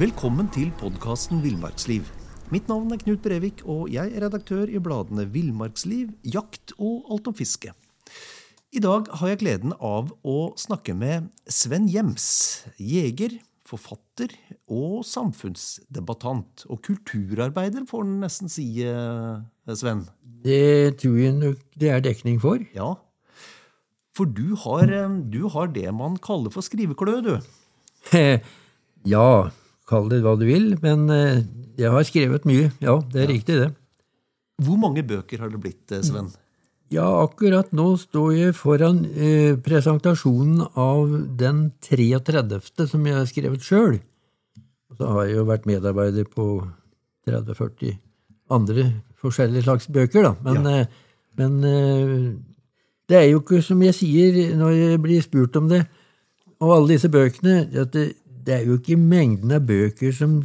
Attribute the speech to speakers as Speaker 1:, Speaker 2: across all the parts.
Speaker 1: Velkommen til podkasten Villmarksliv. Mitt navn er Knut Brevik, og jeg er redaktør i bladene Villmarksliv, Jakt og Alt om fiske. I dag har jeg gleden av å snakke med Sven Jems, jeger, forfatter og samfunnsdebattant. Og kulturarbeider, får en nesten si, eh, Sven.
Speaker 2: Det tror jeg nok det er dekning for.
Speaker 1: Ja, for du har, eh, du har det man kaller for skriveklø, du.
Speaker 2: ja, kall det hva du vil, men eh, jeg har skrevet mye. Ja, det er riktig, det.
Speaker 1: Hvor mange bøker har det blitt, eh, Sven?
Speaker 2: Ja, akkurat nå står jeg foran eh, presentasjonen av den 33. som jeg har skrevet sjøl. Så har jeg jo vært medarbeider på 30-40 andre forskjellige slags bøker, da. Men,
Speaker 1: Ja.
Speaker 2: eh, men eh, det er jo ikke som jeg sier når jeg blir spurt om det, og alle disse bøkene, at det, det er jo ikke mengden av bøker som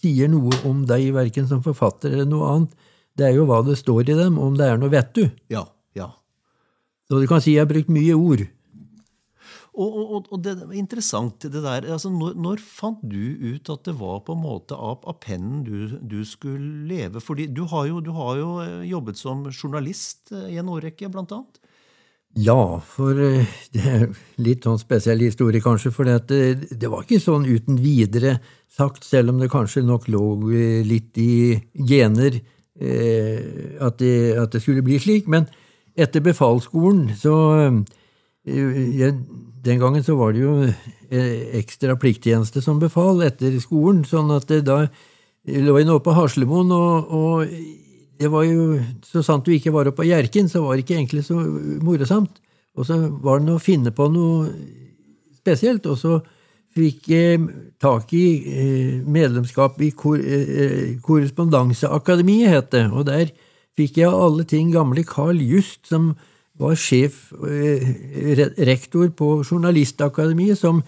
Speaker 2: sier noe om deg, verken som forfatter eller noe annet. Det er jo hva det står i dem, om det er noe vet du.
Speaker 1: Ja, ja.
Speaker 2: Så du kan si jeg har brukt mye ord.
Speaker 1: Og, og, og- og det er interessant, det der. Altså, når, når fant du ut at det var på en måte av, av pennen du, du skulle leve? Fordi du har, jo, du har jo eh, jobbet som journalist eh, i en årrekke, blant annet.
Speaker 2: Ja, for eh, det er litt sånn spesiell historie, kanskje. For det, det var ikke sånn uten videre sagt, selv om det kanskje nok lå eh, litt i gener eh, at, det, at det skulle bli slik. Men etter befalsskolen så eh, jeg, Den gangen så var det jo eh, ekstra plikttjeneste som befal etter skolen, sånn at det da lå jeg nå på Haslemoen, og, og det var jo, Så sant du ikke var oppe på Hjerkinn, så var det ikke egentlig så morsomt. Og så var det noe å finne på noe spesielt, og så fikk jeg tak i eh, medlemskap i kor, eh, Korrespondanseakademiet, het det. Og der fikk jeg av alle ting gamle Carl Just, som var sjef, eh, rektor på Journalistakademiet, som,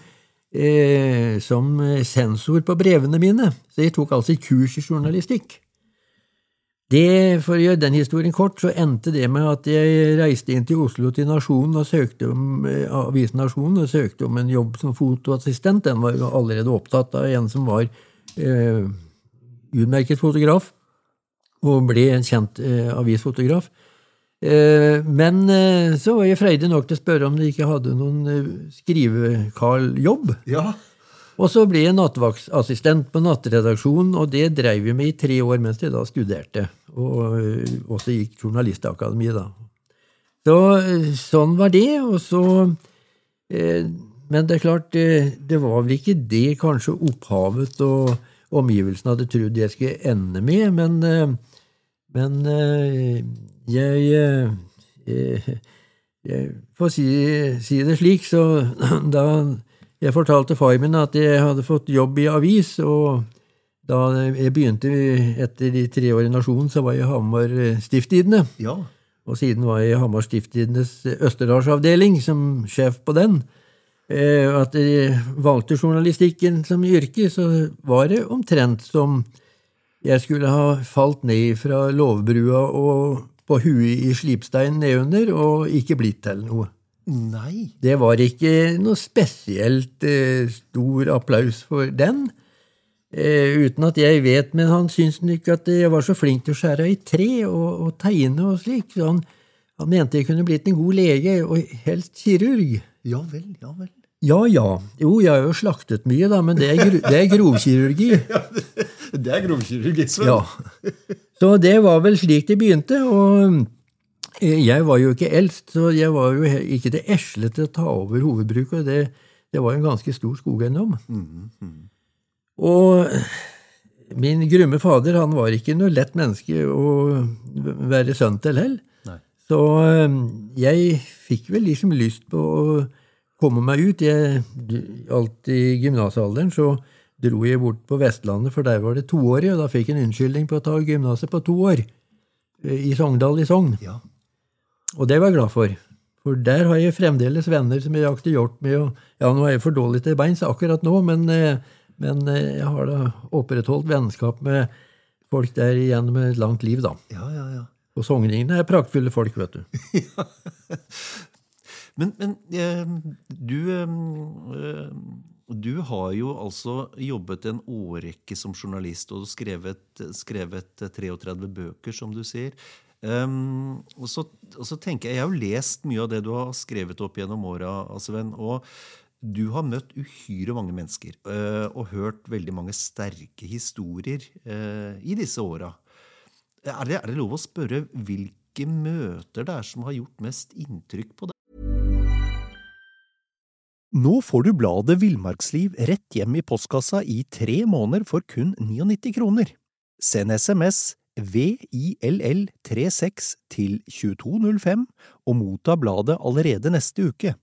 Speaker 2: som sensor på brevene mine. Så jeg tok altså kurs i journalistikk. Det, For å gjøre den historien kort, så endte det med at jeg reiste inn til Oslo til Nasjonen og søkte om eh, avisen Nasjonen og søkte om en jobb som fotoassistent. Den var allerede opptatt av en som var eh, utmerket fotograf, og ble en kjent eh, avisfotograf. Eh, men eh, så var jeg freidig nok til å spørre om de ikke hadde noen eh, skrivekarl-jobb.
Speaker 1: Ja.
Speaker 2: Og så ble jeg nattvaktsassistent på nattredaksjonen, og det dreiv vi med i tre år mens jeg da studerte. Og øh, også gikk journalistakademiet, da. Så øh, sånn var det, og så eh, Men det er klart, det, det var vel ikke det kanskje opphavet og omgivelsene hadde trodd jeg skulle ende med, men, eh, men eh, jeg, jeg får si, si det slik, så da jeg fortalte far min at jeg hadde fått jobb i avis, og da jeg begynte etter de tre år i Nasjonen, så var jeg i Hamar Stifttidende.
Speaker 1: Ja.
Speaker 2: Og siden var jeg i Hamar Stiftstidendes Østerdalsavdeling som sjef på den. Eh, At jeg valgte journalistikken som yrke, så var det omtrent som jeg skulle ha falt ned fra låvbrua og på huet i slipstein nedunder og ikke blitt til noe.
Speaker 1: Nei.
Speaker 2: Det var ikke noe spesielt eh, stor applaus for den. Eh, uten at jeg vet, men han syntes ikke at jeg var så flink til å skjære i tre og, og tegne og slik. Så han, han mente jeg kunne blitt en god lege, og helst kirurg.
Speaker 1: Ja vel, ja vel.
Speaker 2: Ja ja, jo, jeg har jo slaktet mye, da, men det er, gro det er grovkirurgi.
Speaker 1: Det er grovkirurgi, Sven.
Speaker 2: Ja. Så det var vel slik det begynte. og jeg var jo ikke eldst, så jeg var jo ikke det esle til å ta over hovedbruket. Det, det var en ganske stor skogeiendom. Og min grumme fader han var ikke noe lett menneske å være sønn til heller. Så eh, jeg fikk vel liksom lyst på å komme meg ut. Jeg, alt i gymnasalderen så dro jeg bort på Vestlandet, for der var det toårig, og da fikk jeg en unnskyldning på å ta gymnaset på to år. eh, I Sogndal i Sogn.
Speaker 1: Ja.
Speaker 2: Og det var jeg glad for. For der har jeg fremdeles venner som jeg jakter hjort med. Og, ja, nå er jeg for dårlig til beins akkurat nå, men, eh, men eh, jeg har da opprettholdt vennskap med folk der gjennom et langt liv, da.
Speaker 1: Ja, ja, ja.
Speaker 2: Og sogningene er praktfulle folk, vet du.
Speaker 1: Men, men eh, du du har jo altså jobbet en årrekke som journalist og skrevet, skrevet 33 bøker, som du sier. Um, og, så, og, så, tenker Jeg jeg har jo lest mye av det du har skrevet opp gjennom åra. Og du har møtt uhyre mange mennesker uh, og hørt veldig mange sterke historier uh, i disse åra. Er, er, det lov å spørre hvilke møter det er som har gjort mest inntrykk på deg?
Speaker 3: Nå får du bladet Villmarksliv rett hjem i postkassa i tre måneder for kun 99 kroner. Send SMS VILL36 til 2205 og motta bladet allerede neste uke.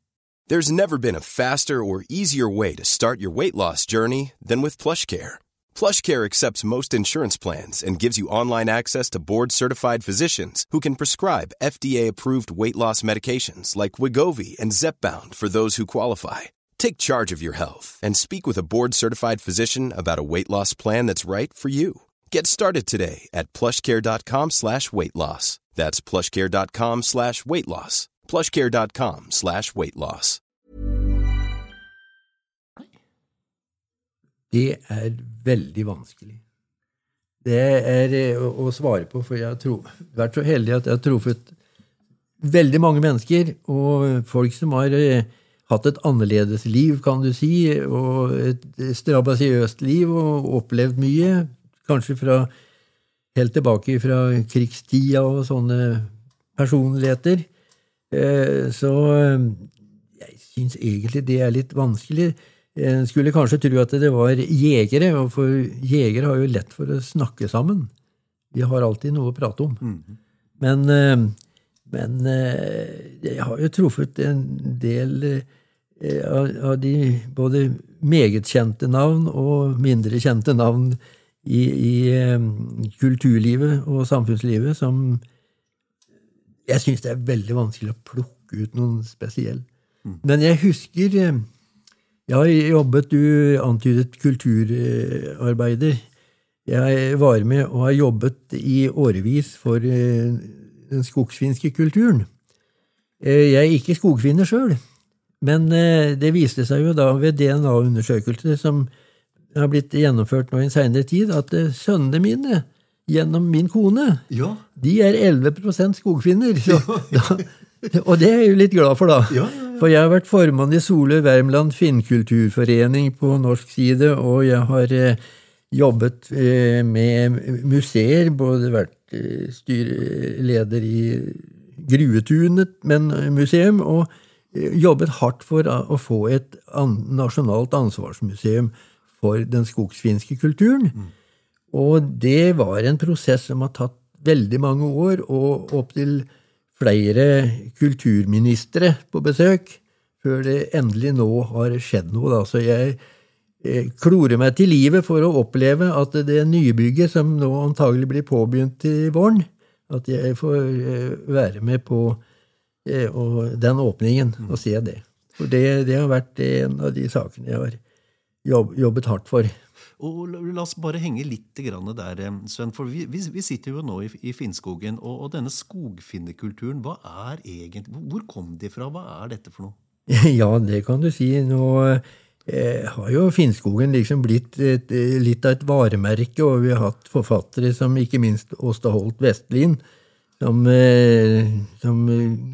Speaker 4: There's never been a faster or easier way to start your weight loss journey than with PlushCare. PlushCare accepts most insurance plans and gives you online access to board-certified physicians who can prescribe FDA-approved weight loss medications like Wigovi and Zepbound for those who qualify. Take charge of your health and speak with a board-certified physician about a weight loss plan that's right for you. Get started today at plushcare.com slash weight loss. That's plushcare.com slash weight loss. Plushcare.com slash weight loss.
Speaker 2: Det er veldig vanskelig. Det er eh, å, svare på, for jeg har vært så heldig at jeg har truffet veldig mange mennesker, og folk som har eh, hatt et annerledes liv, kan du si, og et strabasiøst liv, og opplevd mye kanskje fra helt tilbake fra krigstida og sånne personligheter. Eh, så eh, jeg syns egentlig det er litt vanskelig. En skulle kanskje tro at det var jegere, for jegere har jo lett for å snakke sammen. De har alltid noe å prate om. Mm. Men, eh, men jeg har jo truffet en del av de både meget kjente navn og mindre kjente navn i, i kulturlivet og samfunnslivet som Jeg syns det er veldig vanskelig å plukke ut noen spesiell. Mm. Men jeg husker Jeg har jobbet Du antydet kulturarbeider. Jeg var med og har jobbet i årevis for den skogsfinske kulturen. Jeg er ikke skogfinner sjøl, men det viste seg jo da ved DNA-undersøkelser som har blitt gjennomført nå i en seinere tid, at eh, sønnene mine gjennom min kone, ja. de er 11 skogfinner. Så, da, og det er jeg jo litt glad for, da. Ja, ja, for jeg har vært formann i Solør Värmland finnkulturforening på norsk side, og jeg har eh, jobbet eh, med museer, både vært eh, styreleder i Gruetunet men eh, museum, og eh, jobbet hardt for å få et an nasjonalt ansvarsmuseum for den skogsfinske kulturen. Mm. Og det var en prosess som har tatt veldig mange år, og opptil flere kulturministre på besøk, før det endelig nå har skjedd noe. Da. Så jeg eh, klorer meg til livet for å oppleve at det nybygget som nå antagelig blir påbegynt til våren, at jeg får eh, være med på eh, den åpningen og se det. For det, det har vært en av de sakene jeg har jobbet hardt for.
Speaker 1: Og La oss bare henge litt der, eh, Sven. For vi, vi sitter jo nå i, i Finnskogen. Og, og, denne skogfinnekulturen, hva er egentlig, hvor kom de fra? Hva er dette for noe?
Speaker 2: Ja, det kan du si. Nå eh, har jo Finnskogen liksom blitt et, litt av et varemerke, og vi har hatt forfattere som ikke minst Åsta Holt Vestlin, som, eh, som,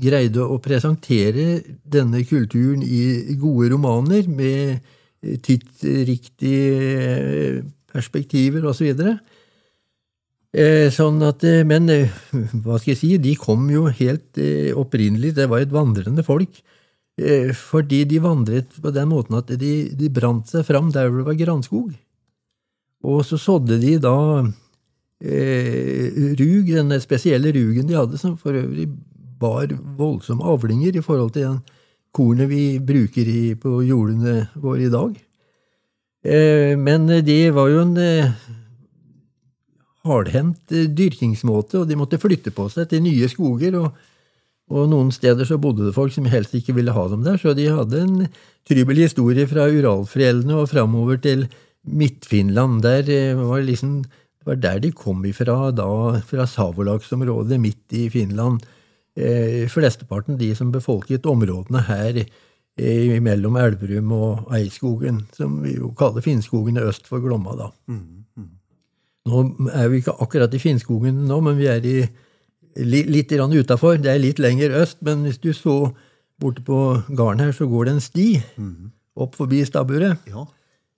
Speaker 2: greide å presentere denne kulturen i gode romaner med tidsriktige eh, perspektiver osv. Så eh, sånn at, eh, men hva skal jeg si, de kom jo helt opprinnelig Det var et vandrende folk. Fordi de vandret på den måten at de, de brant seg fram der hvor det var granskog. Og så sådde de da eh, rug, den spesielle rugen de hadde, som for øvrig bar voldsomme avlinger i forhold til den kornet vi bruker i, på jordene våre i dag. Eh, men det var jo en eh, hardhendt eh, dyrkingsmåte, og de måtte flytte på seg til nye skoger. og, og noen steder så bodde det folk som helst ikke ville ha dem der, så de hadde en trybel historie fra Uralfjellene og framover til Midt-Finland. Der var liksom, det var der de kom ifra, da, fra Savolaksområdet midt i Finland eh, flesteparten de som befolket områdene her eh, mellom Elverum og Eidskogen, som vi jo kaller Finnskogen øst for Glomma. da. Nå er vi ikke akkurat i Finnskogen nå, men vi er i, li, litt utafor. Det er litt lenger øst, men hvis du så borte på gården her, så går det en sti opp forbi stabburet,
Speaker 1: Ja.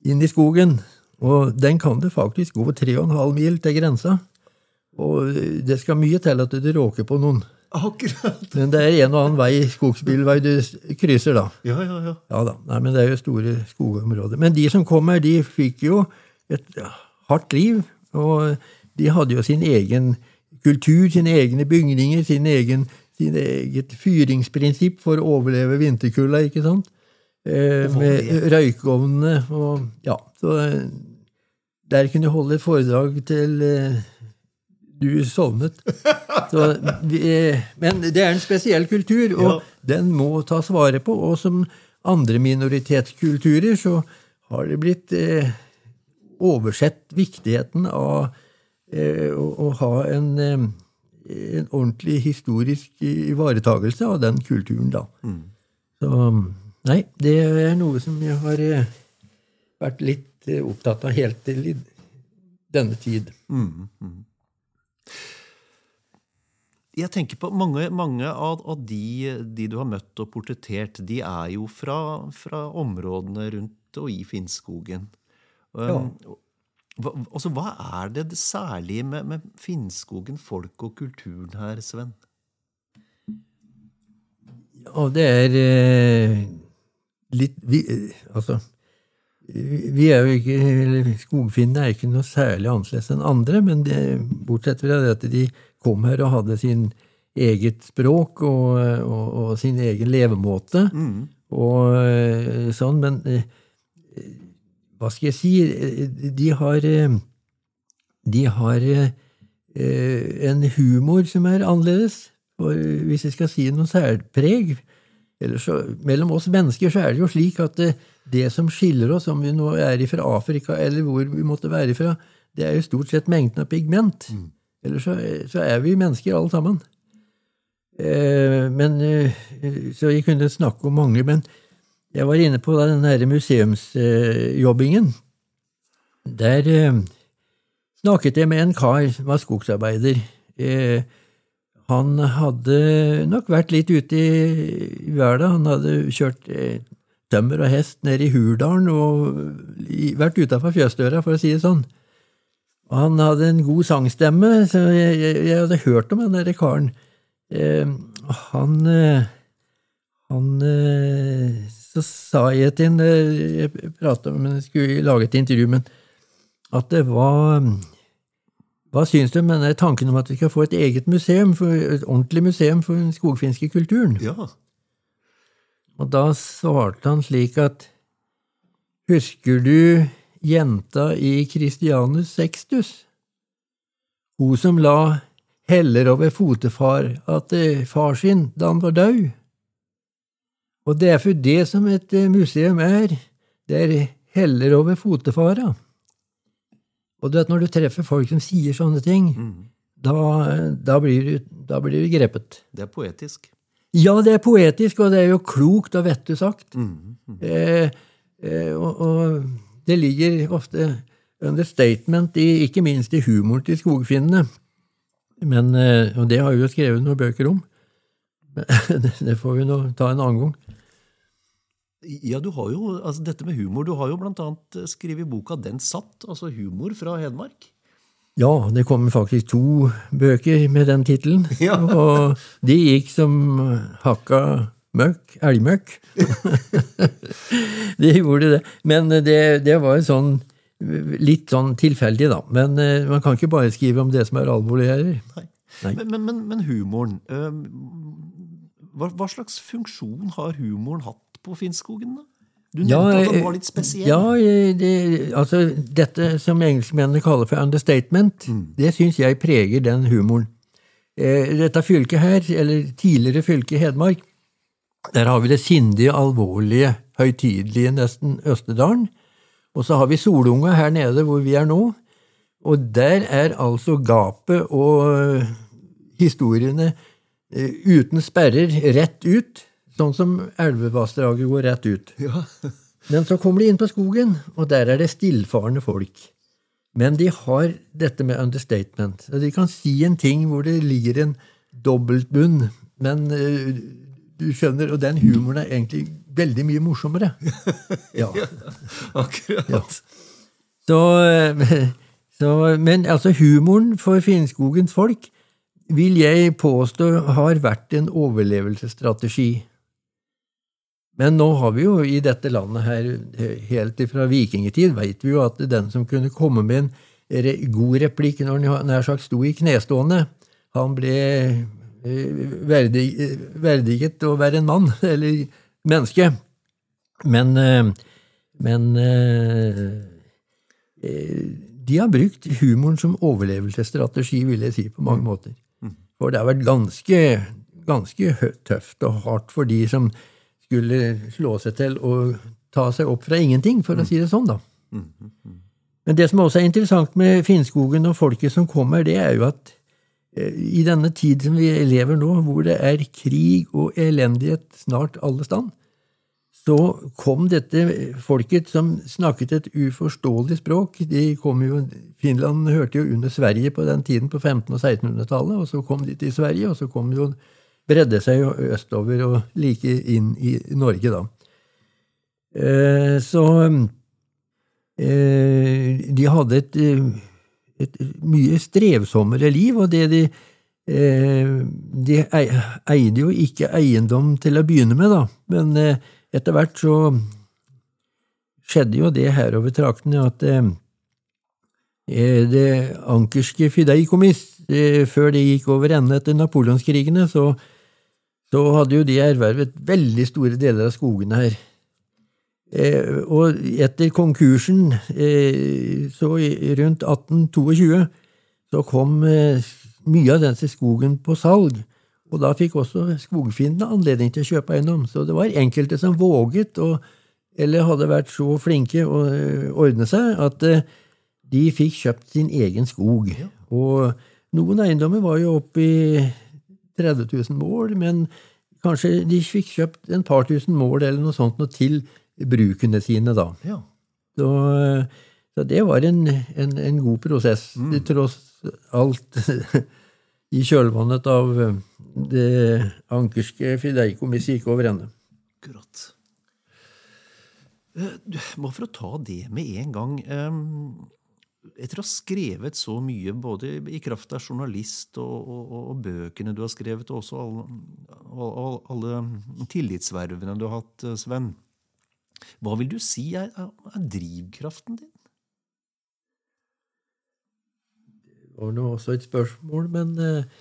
Speaker 2: inn i skogen. Og den kan det faktisk gå 3,5 mil til grensa. Og det skal mye til at du råker på noen.
Speaker 1: Akkurat.
Speaker 2: Men det er en og annen vei, skogsbilvei, du krysser, da.
Speaker 1: Ja, ja, ja.
Speaker 2: Ja da, Nei, men det er jo store skogområder. Men de som kom her, de fikk jo et hardt liv. Og de hadde jo sin egen kultur, sine egne bygninger, sin egen, sin eget fyringsprinsipp for å overleve vinterkulda, ikke sant? Eh, med røykovnene og Ja. Så eh, der kunne jeg holde foredrag til eh, du sovnet. Så, men det er en spesiell kultur, og den må tas vare på. Og som andre minoritetskulturer så har det blitt eh, oversett viktigheten av eh, å, å ha en, eh, en ordentlig historisk ivaretagelse av den kulturen, da. Så nei, det er noe som jeg har eh, vært litt eh, opptatt av helt til denne tid.
Speaker 1: Jeg tenker på Mange, mange av, av de, de du har møtt og portrettert, de er jo fra, fra områdene rundt og i Finnskogen. Um, hva, altså, hva er det det særlige med, med Finnskogen, folk og kulturen her, Sven?
Speaker 2: Ja, det er eh, litt vi, eh, Altså vi er jo ikke, eller Skogfinnene er ikke noe særlig annerledes enn andre, men det, bortsett fra det at de kom her og hadde sin eget språk og, og, og sin egen levemåte. Og eh, sånn, men eh, hva skal jeg si? De har eh, De har en humor som er annerledes. For hvis jeg skal si noe særpreg ellers så, Mellom oss mennesker så er det jo slik at det, som skiller oss, om vi nå er ifra Afrika eller hvor vi måtte være ifra, det er jo stort sett mengden av pigment. Ellers så, så er vi mennesker alle sammen. Eh, men, eh, så jeg kunne snakke om mange, men jeg var inne på den her museumsjobbingen. Der eh, snakket jeg med en kar som var skogsarbeider. Eh, han hadde nok vært litt ute i, i verden. Han hadde kjørt eh, tømmer og hest nede i Hurdalen og vært utafor fjøsdøra, for å si det sånn. Og han hadde en god sangstemme, så jeg, jeg, jeg hadde hørt om den derre karen. Eh, han eh, han eh, Så sa jeg til ham Jeg prata om jeg skulle lage et intervju, men at det var Hva syns du om tanken om at vi skal få et eget museum, for, et ordentlig museum for den skogfinske kulturen?
Speaker 1: Ja.
Speaker 2: Og da svarte han slik at Husker du jenta i Christianus Sextus? Hun som la heller over fotefar at eh, far sin da han var død? Og det er for det som et eh, museum er. Det er heller over fotefara. Og du vet, når du treffer folk som sier sånne ting, da, da, blir du, da blir du grepet.
Speaker 1: Det er poetisk.
Speaker 2: Ja, det er poetisk, og det er jo klokt og vettet sagt. Eh, eh, og, og det ligger ofte understatement, i, ikke minst i humoren til skogfinnene. Men, eh, og det har vi jo skrevet noen bøker om. Men det får vi nå ta en annen gang.
Speaker 1: Ja, du har jo, altså Dette med humor Du har jo blant annet skrevet boka 'Den satt', altså humor fra Hedmark.
Speaker 2: Ja, det kom faktisk to bøker med den tittelen.
Speaker 1: Ja.
Speaker 2: Og de gikk som hakka møkk, elgmøkk. de gjorde det. Men det, det var sånn litt sånn tilfeldig, da. Men eh, man kan ikke bare skrive om det som er alvorlig heller.
Speaker 1: Men, men, men, men humoren øh, hva, hva slags funksjon har humoren hatt på Finnskogen? da? Du nevnte at den var litt spesiell.
Speaker 2: Ja, eh, det, altså dette som engelskmennene kaller for understatement, det syns jeg preger den humoren. Eh, dette fylket her, eller tidligere fylke Hedmark, der har vi det sindige, alvorlige, høytidelige nesten Østerdalen. Og så har vi Solunga her nede hvor vi er nå. Og der er altså gapet og øh, historiene øh, uten sperrer rett ut. Sånn som elvevassdraget går rett ut.
Speaker 1: Ja.
Speaker 2: Men så kommer de inn på skogen, og der er det stillfarende folk. Men de har dette med understatement. De kan si en ting hvor det ligger en dobbeltbunn, men eh, du skjønner, og den humoren er egentlig veldig mye morsommere. Ja.
Speaker 1: Akkurat.
Speaker 2: Så, eh, så, men altså humoren for Finnskogens folk vil jeg påstå har vært en overlevelsesstrategi. Men nå har vi jo i dette landet her, helt fra vikingtid, veit vi jo at den som kunne komme med en re god replikk når han nær sagt sto i knestående, han ble eh, verdig, verdiget å være en mann, eller menneske. Men, eh, men eh, eh, de har brukt humoren som overlevelsesstrategi, vil jeg si, på mange måter. For det har vært ganske, ganske tøft og hardt for de som skulle slå seg til å ta seg opp fra ingenting, for å si det sånn, da. Men det som også er interessant med Finnskogen og folket som kommer, det er jo at eh, i denne tid som vi lever nå, hvor det er krig og elendighet snart alle stand, så kom dette folket som snakket et uforståelig språk. De kom jo, Finland hørte jo under Sverige på den tiden, på 1500- og 1600-tallet, og så kom de til Sverige, og så kom jo, bredde seg jo østover og like inn i Norge, da. Eh, så eh, de hadde et, eh, et mye strevsommere liv, og det de De eide jo ikke eiendom til å begynne med, da, men etter hvert så skjedde jo det herover traktene at det ankerske fideikommiss, før de gikk over ende etter napoleonskrigene, så, så hadde jo de ervervet veldig store deler av skogene her. Eh, og etter konkursen, eh, så rundt 1822, så kom eh, mye av denne skogen på salg. Og da fikk også skogfiendene anledning til å kjøpe eiendom. Så det var enkelte som våget, og, eller hadde vært så flinke å eh, ordne seg, at eh, de fikk kjøpt sin egen skog. Og noen eiendommer var jo oppe i 30 000 mål, men kanskje de fikk kjøpt en par tusen mål eller noe sånt noe til brukene sine, da.
Speaker 1: Ja.
Speaker 2: Så, så det var en, en, en god prosess, mm. tross alt i kjølvannet av det ankerske fideikommisset gikk over ende.
Speaker 1: Akkurat. Eh, Bare for å ta det med en gang. eh, Etter å ha skrevet så mye, både i kraft av journalist og, og, og bøkene du har skrevet, og også alle, alle, tillitsvervene du har hatt, eh, Sven, hva vil du si er, er drivkraften din?
Speaker 2: Det var nå også et spørsmål, men eh,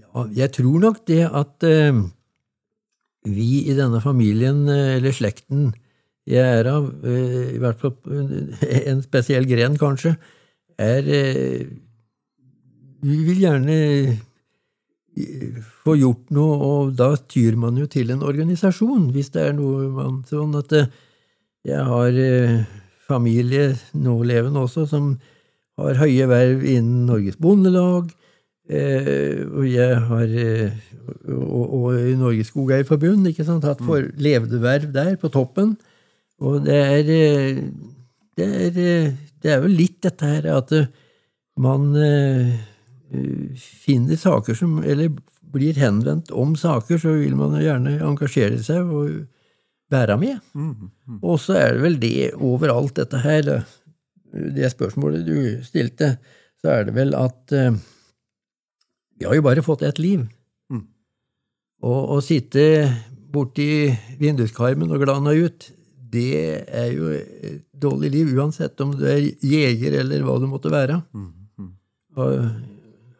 Speaker 2: ja, jeg tror nok det at eh, vi i denne familien, eller slekten, jeg er av, eh, i hvert fall eh, en spesiell gren kanskje, er eh, Vi vil gjerne få gjort noe, og da tyr man jo til en organisasjon, hvis det er noe man Sånn at jeg har familie familie, nålevende også, som har høye verv innen Norges Bondelag, og jeg har og, og, og i Norges Skogeierforbund, ikke sant, hatt for, levde verv der, på toppen. Og det er, eh, det er eh, Det er jo litt dette her at eh, man finner saker som Eller blir henvendt om saker, så vil man jo gjerne engasjere seg og være med. Og så er det vel det overalt, dette her, det spørsmålet du stilte, så er det vel at vi har jo bare fått ett liv.
Speaker 1: Mm.
Speaker 2: Og å sitte borti vinduskarmen og glana ut, det er jo et dårlig liv, uansett om du er jeger eller hva du måtte være. Og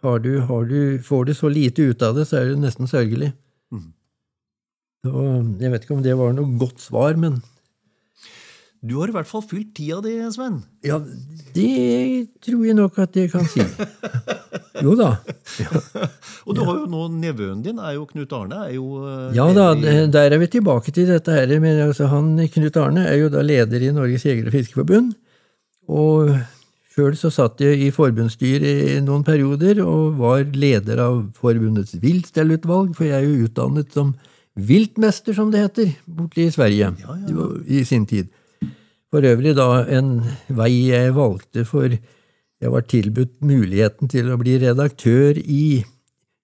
Speaker 2: har du, har du, får du så lite ut av det, så er det nesten sørgelig. Så jeg vet ikke om det var noe godt svar, men
Speaker 1: Du har i hvert fall fylt tida di, Sven.
Speaker 2: ja, det tror jeg nok at jeg kan si. Jo da.
Speaker 1: Og du har jo nå nevøen din, er jo Knut Arne, er jo eh,
Speaker 2: Ja da,
Speaker 1: i-
Speaker 2: der er vi tilbake til dette her. Men altså, han, Knut Arne er jo da leder i Norges jeger- og fiskerforbund. Og sjøl så satt jeg i forbundsstyret i noen perioder og var leder av forbundets viltstellutvalg, for jeg er jo utdannet som viltmester, som det heter, borte i Sverige i sin tid. For øvrig da en vei jeg valgte, for jeg var tilbudt muligheten til å bli redaktør i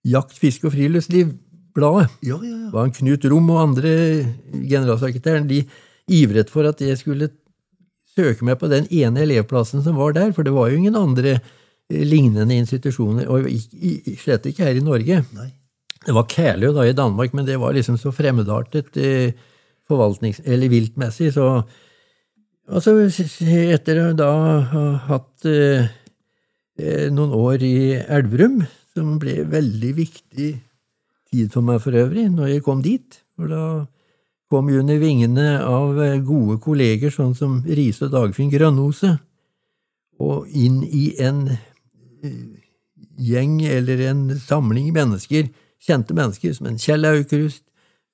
Speaker 2: Jakt, fiske og friluftsliv-bladet.
Speaker 1: Ja, ja, ja.
Speaker 2: var Knut Rom og andre generalsekretæren, de ivret for at jeg skulle søke meg på den ene elevplassen som var der, for det var jo ingen andre eh, lignende institusjoner, og slett ikke her i Norge.
Speaker 1: Nei.
Speaker 2: Det var Kælø da i Danmark, men det var liksom så fremmedartet eh, forvaltnings... eller viltmessig, så Og så etter å da ha hatt eh, eh, noen år i Elverum, som ble veldig viktig tid for meg for øvrig, når jeg kom dit. For da kom jeg under vingene av eh, gode kolleger, sånn som Riise og Dagfinn Grønnose, og inn i en eh, gjeng eller en samling mennesker, kjente mennesker, som en Kjell Aukrust,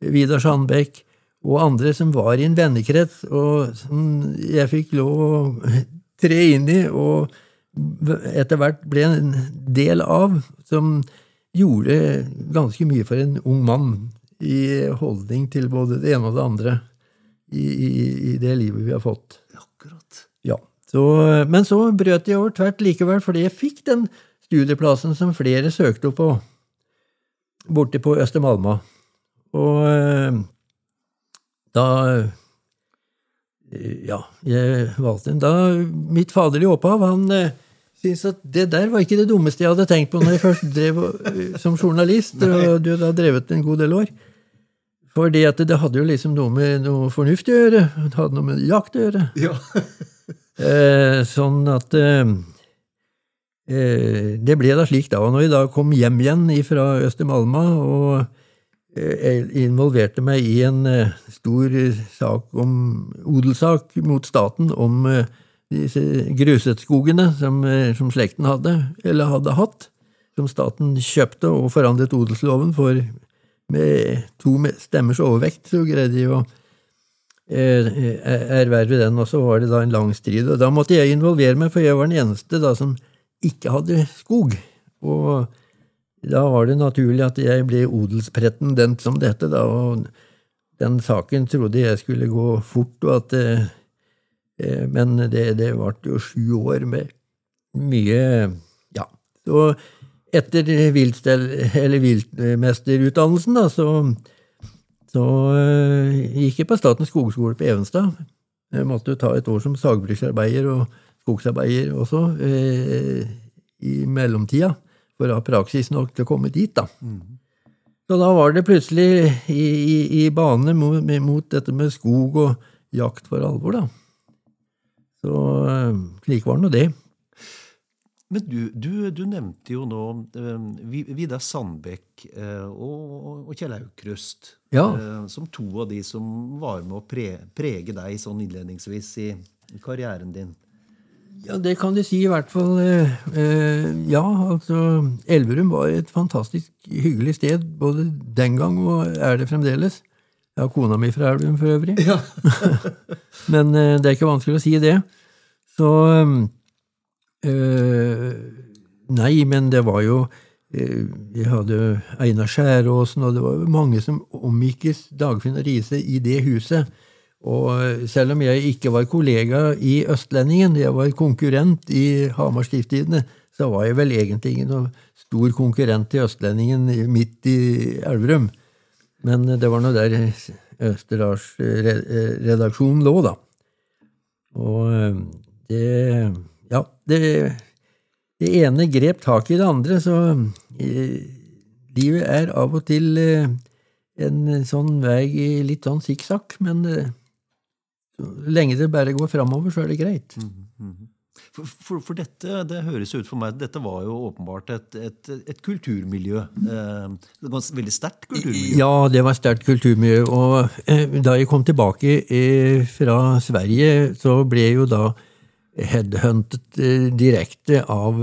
Speaker 2: Vidar Sandbekk og andre som var i en vennekrets, og som jeg fikk lov å tre inn i, og etter hvert ble en del av, som gjorde ganske mye for en ung mann i holdning til både det ene og det andre i, i, i det livet vi har fått.
Speaker 1: Akkurat.
Speaker 2: Ja, så, Men så brøt jeg over tvert likevel, fordi jeg fikk den studieplassen som flere søkte opp på, borte på Østermalma. Og eh, da eh, Ja, jeg valgte en. Da mitt faderlige opphav, han eh, syntes at det der var ikke det dummeste jeg hadde tenkt på når jeg først drev eh, som journalist, og du hadde drevet en god del år. Fordi at det hadde jo liksom noe med noe fornuftig å gjøre. Det hadde noe med jakt å gjøre.
Speaker 1: Ja.
Speaker 2: Eh, sånn at eh, Det ble da slik da. Og når vi da kom hjem igjen fra Østermalma og jeg involverte meg i en eh, stor eh, sak om odelssak mot staten om eh, disse Grusetskogene som, eh, som slekten hadde, eller hadde hatt, som staten kjøpte og forandret odelsloven for med to stemmers overvekt, så greide de å eh, erverve den, og så var det da en lang strid. Og da måtte jeg involvere meg, for jeg var den eneste da som ikke hadde skog. Og da var det naturlig at jeg ble odelspretendent, som det het, da, og den saken trodde jeg skulle gå fort, og at eh, eh, Men det, det ble jo sju år med mye Ja. Så etter viltmesterutdannelsen, da, så, så eh, gikk jeg på Statens skogskole på Evenstad. Jeg måtte jo ta et år som sagbruksarbeider og skogsarbeider også eh, i mellomtida, for å ha praksis nok til å komme dit, da. Så da var det plutselig i, i, i bane mot, mot, dette med skog og jakt for alvor, da. Så eh, slik var nå det.
Speaker 1: Men du, du, du nevnte jo nå eh, Vidar Sandbekk eh, og, og Kjell Aukrust
Speaker 2: Ja.
Speaker 1: som to av de som var med å pre, prege deg sånn innledningsvis i, i karrieren din.
Speaker 2: Ja, det kan du si i hvert fall. eh, eh, ja, altså Elverum var et fantastisk hyggelig sted både den gang og er det fremdeles. Jeg har kona mi fra Elverum for øvrig. Men eh, det er ikke vanskelig å si det. Så øh, Nei, men det var jo Vi hadde Einar Skjæråsen, og det var mange som omgikkes Dagfinn og Riise i det huset. Og selv om jeg ikke var kollega i Østlendingen, jeg var konkurrent i Hamar Stiftstidende, så var jeg vel egentlig ingen noe stor konkurrent i Østlendingen midt i Elverum. Men det var nå der Østerdals redaksjon lå, da. Og det Ja, det, det ene grep tak i det andre, så eh, livet er av og til eh, en sånn vei i litt sånn sikksakk, men eh, lenge det bare går framover, så er det greit.
Speaker 1: For, for, for dette det høres ut for meg dette var jo åpenbart et, et, et kulturmiljø. Eh, det var et veldig sterkt kulturmiljø.
Speaker 2: Ja, det var et sterkt kulturmiljø. Og eh, da jeg kom tilbake eh, fra Sverige, så ble jeg jo da headhuntet eh, direkte av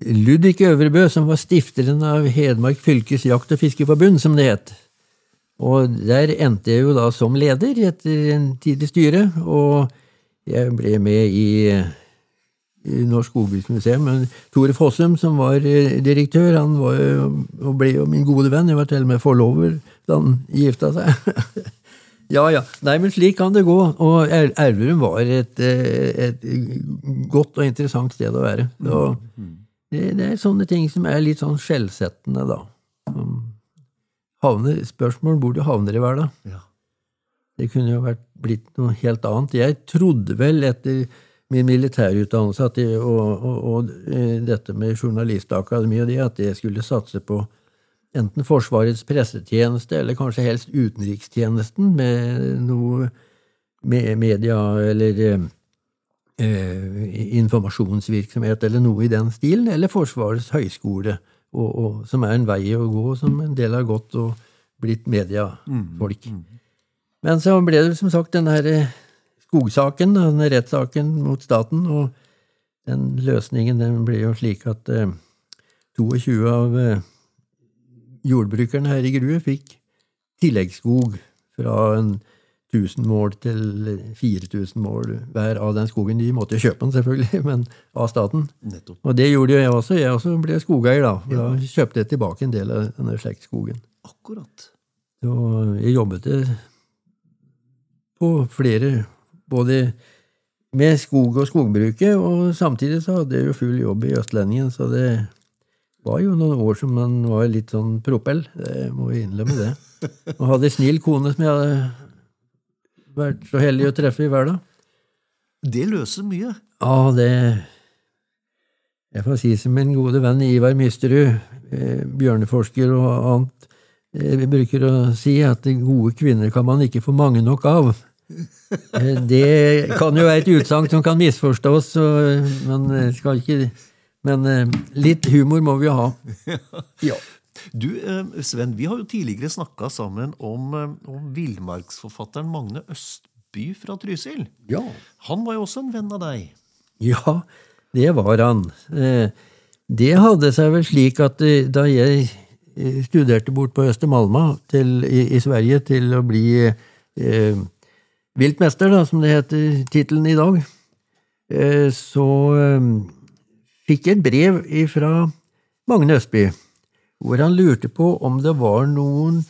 Speaker 2: Ludvig Øvrebø, som var stifteren av Hedmark fylkes jakt- og fiskeforbund, som det het. Og der endte jeg jo da som leder etter en tid i styret, og jeg ble med i i Norsk Skogbruksmuseum. Men Tore Fossum, som var eh, direktør, han var jo, og ble jo min gode venn. Jeg var til og med forlover da han gifta seg. ja, ja. Nei, men slik kan det gå. Og Er- Elverum var et, eh, et godt og interessant sted å være. Så, det, det er sånne ting som er litt sånn skjellsettende, da. Havner, spørsmål hvor du havner i hverdag.
Speaker 1: Ja.
Speaker 2: Det kunne jo vært blitt noe helt annet. Jeg trodde vel etter min militærutdannelse at jeg, og, og, og eh, dette med journalistakademi og det, at jeg skulle satse på enten Forsvarets pressetjeneste eller kanskje helst utenrikstjenesten med noe med media eller eh, eh, informasjonsvirksomhet eller noe i den stilen, eller Forsvarets høgskole, og, og, som er en vei å gå, som en del har gått og blitt mediafolk. Men så ble det som sagt den her eh, skogsaken, denne rettssaken mot staten, og den løsningen den ble jo slik at eh, 22 av eh, jordbrukerne her i Grue fikk tilleggsskog fra en 1000 mål til 4000 mål hver av den skogen. De måtte kjøpe den, selvfølgelig, men av staten.
Speaker 1: Nettopp.
Speaker 2: Og det gjorde jo jeg også. Jeg også ble skogeier, da. Ja. da kjøpte jeg tilbake en del av denne slektsskogen.
Speaker 1: Akkurat.
Speaker 2: Så jeg jobbet på flere, både med skog og skogbruket, og samtidig så hadde jeg jo full jobb i Østlendingen, så det var jo noen år som man var litt sånn propell. Det må vi innlemme det. Og hadde snill kone som jeg hadde vært så heldig å treffe i hverdag.
Speaker 1: Det løser mye.
Speaker 2: Ja, det Jeg får si som min gode venn Ivar Mysterud, eh, bjørneforsker og annet, jeg vi bruker å si at gode kvinner kan man ikke få mange nok av. Eh, Det kan jo være et utsagn som kan misforstås, men, eh, skal ikke Men eh, litt humor må vi jo ha. Ja.
Speaker 1: Du, eh, Sven, vi har jo tidligere snakka sammen om, eh, om villmarksforfatteren Magne Østby fra Trysil.
Speaker 2: ja.
Speaker 1: Han var jo også en venn av deg.
Speaker 2: Ja, det var han. Eh, Det hadde seg vel slik at da jeg studerte bort på Østermalma til, i, i Sverige til å bli eh, viltmester, da, som det heter tittelen i dag, eh, så eh, fikk jeg et brev fra Magne Østby, hvor han lurte på om det var noen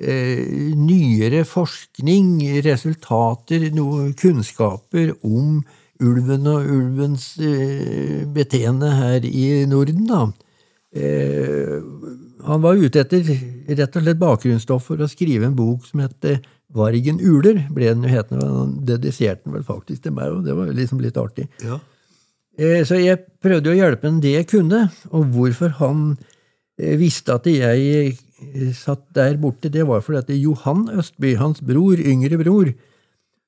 Speaker 2: eh, nyere forskning, resultater, noen kunnskaper om ulven og ulvens eh, beteende her i Norden, da. Eh, han var ute etter rett og slett bakgrunnsstoff for å skrive en bok som het Vargen uler, ble den hetende. Han dediserte den vel faktisk til meg, og det var liksom litt artig.
Speaker 1: Ja.
Speaker 2: Eh, Så jeg prøvde å hjelpe ham det jeg kunne, og hvorfor han eh, visste at jeg eh, satt der borte, det var fordi at Johan Østby, hans bror, yngre bror,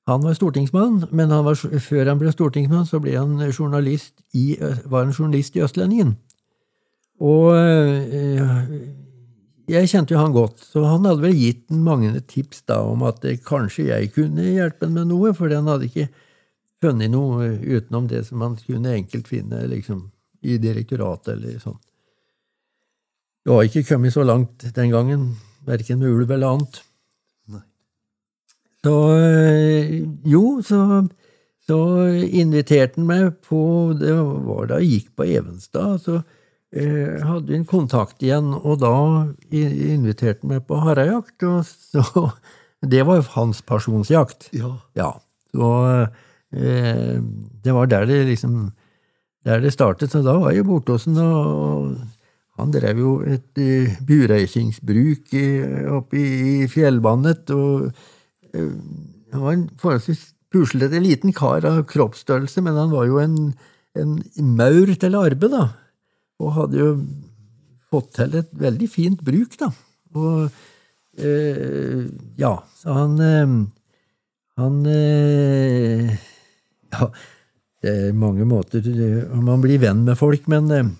Speaker 2: han var stortingsmann, men han var, før han ble stortingsmann, så ble han journalist i, var han journalist i Østlendingen. Og eh, jeg kjente jo han godt, så han hadde vel gitt mange tips da om at eh, kanskje jeg kunne hjelpe ham med noe, for han hadde ikke funnet noe utenom det som man kunne enkelt finne liksom, i direktoratet eller sånn. Det var ikke kommet så langt den gangen, verken med ulv eller annet.
Speaker 1: Nei.
Speaker 2: Så eh, jo, så, så inviterte han meg på Det var da jeg gikk på Evenstad. så eh, hadde vi en kontakt igjen, og da inviterte han meg på harejakt. Og så, det var jo hans pasjonsjakt.
Speaker 1: Ja.
Speaker 2: Ja. Så eh, det var der det liksom der det startet. Så da var jeg borte hos han, og han drev jo et uh, bureisingsbruk oppe i, fjellvannet. og eh, Han var en forholdsvis puslete liten kar av kroppsstørrelse, men han var jo en, en maur til arbeid, da. Og hadde jo fått til et veldig fint bruk, da. Og eh, ja, så han eh, Han eh, Ja, det er mange måter om man blir venn med folk, men eh,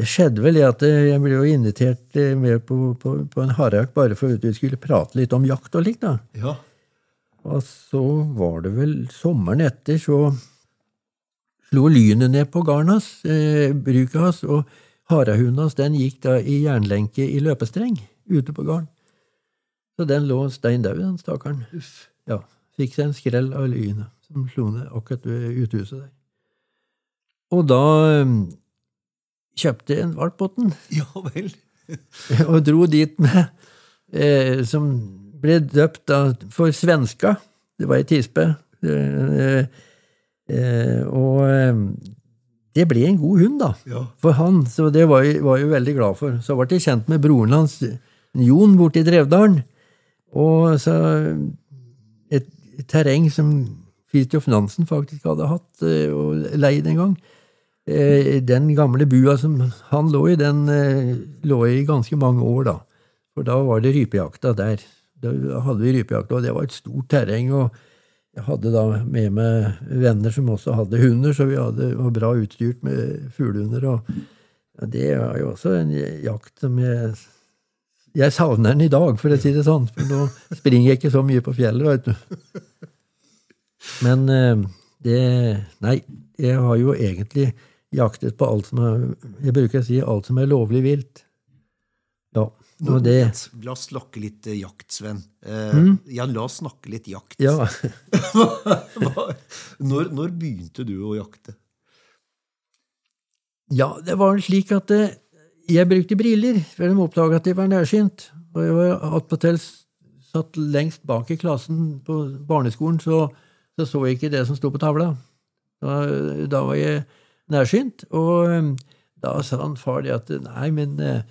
Speaker 2: det skjedde vel det at eh, jeg ble jo invitert eh, med på, på, på en harejakt bare for at vi skulle prate litt om jakt og likt, da.
Speaker 1: ja.
Speaker 2: Og så var det vel sommeren etter, så slo lynet ned på garnet hans, eh, bruket hans, og harehunden hans den gikk da i jernlenke i løpestreng ute på garden. Så den lå stein daud, den stakkaren. Ja, fikk seg en skrell av lynet som slo ned akkurat ved uthuset der. Og da eh, kjøpte en valp på den,
Speaker 1: Ja vel.
Speaker 2: og dro dit med eh, Som ble døpt da, for svenska. Det var ei tispe. Eh, eh, og eh, det ble en god hund, da.
Speaker 1: Ja.
Speaker 2: For han, så det var jeg, var jeg veldig glad for. Så ble jeg kjent med broren hans, Jon, borte i Drevdalen. Og så et, et terreng som Fridtjof Nansen faktisk hadde hatt eh, og leid en gang. Eh, Den gamle bua som han lå i, den eh, lå i ganske mange år, da. For da var det rypejakta der. Da hadde vi rypejakta, og det var et stort terreng. og jeg hadde da med meg venner som også hadde hunder, så vi hadde, var bra utstyrt med fuglehunder. Og det er jo også en jakt som jeg Jeg savner den i dag, for å si det sånn. For nå springer jeg ikke så mye på fjellet, veit du. Men eh, det Nei, jeg har jo egentlig jaktet på alt som er Jeg bruker å si alt som er lovlig vilt. Ja. Og det
Speaker 1: La oss snakke litt eh, jakt, Sven. Eh, Ja, la oss snakke litt jakt.
Speaker 2: Ja.
Speaker 1: Når, når begynte du å jakte?
Speaker 2: Ja, det var slik at eh, jeg brukte briller, for de oppdaga at jeg var nærsynt. Og jeg var attpåtil satt lengst bak i klassen på barneskolen, så så, så jeg ikke det som sto på tavla. Da, da var jeg nærsynt, og eh, da sa han far det at nei, men eh,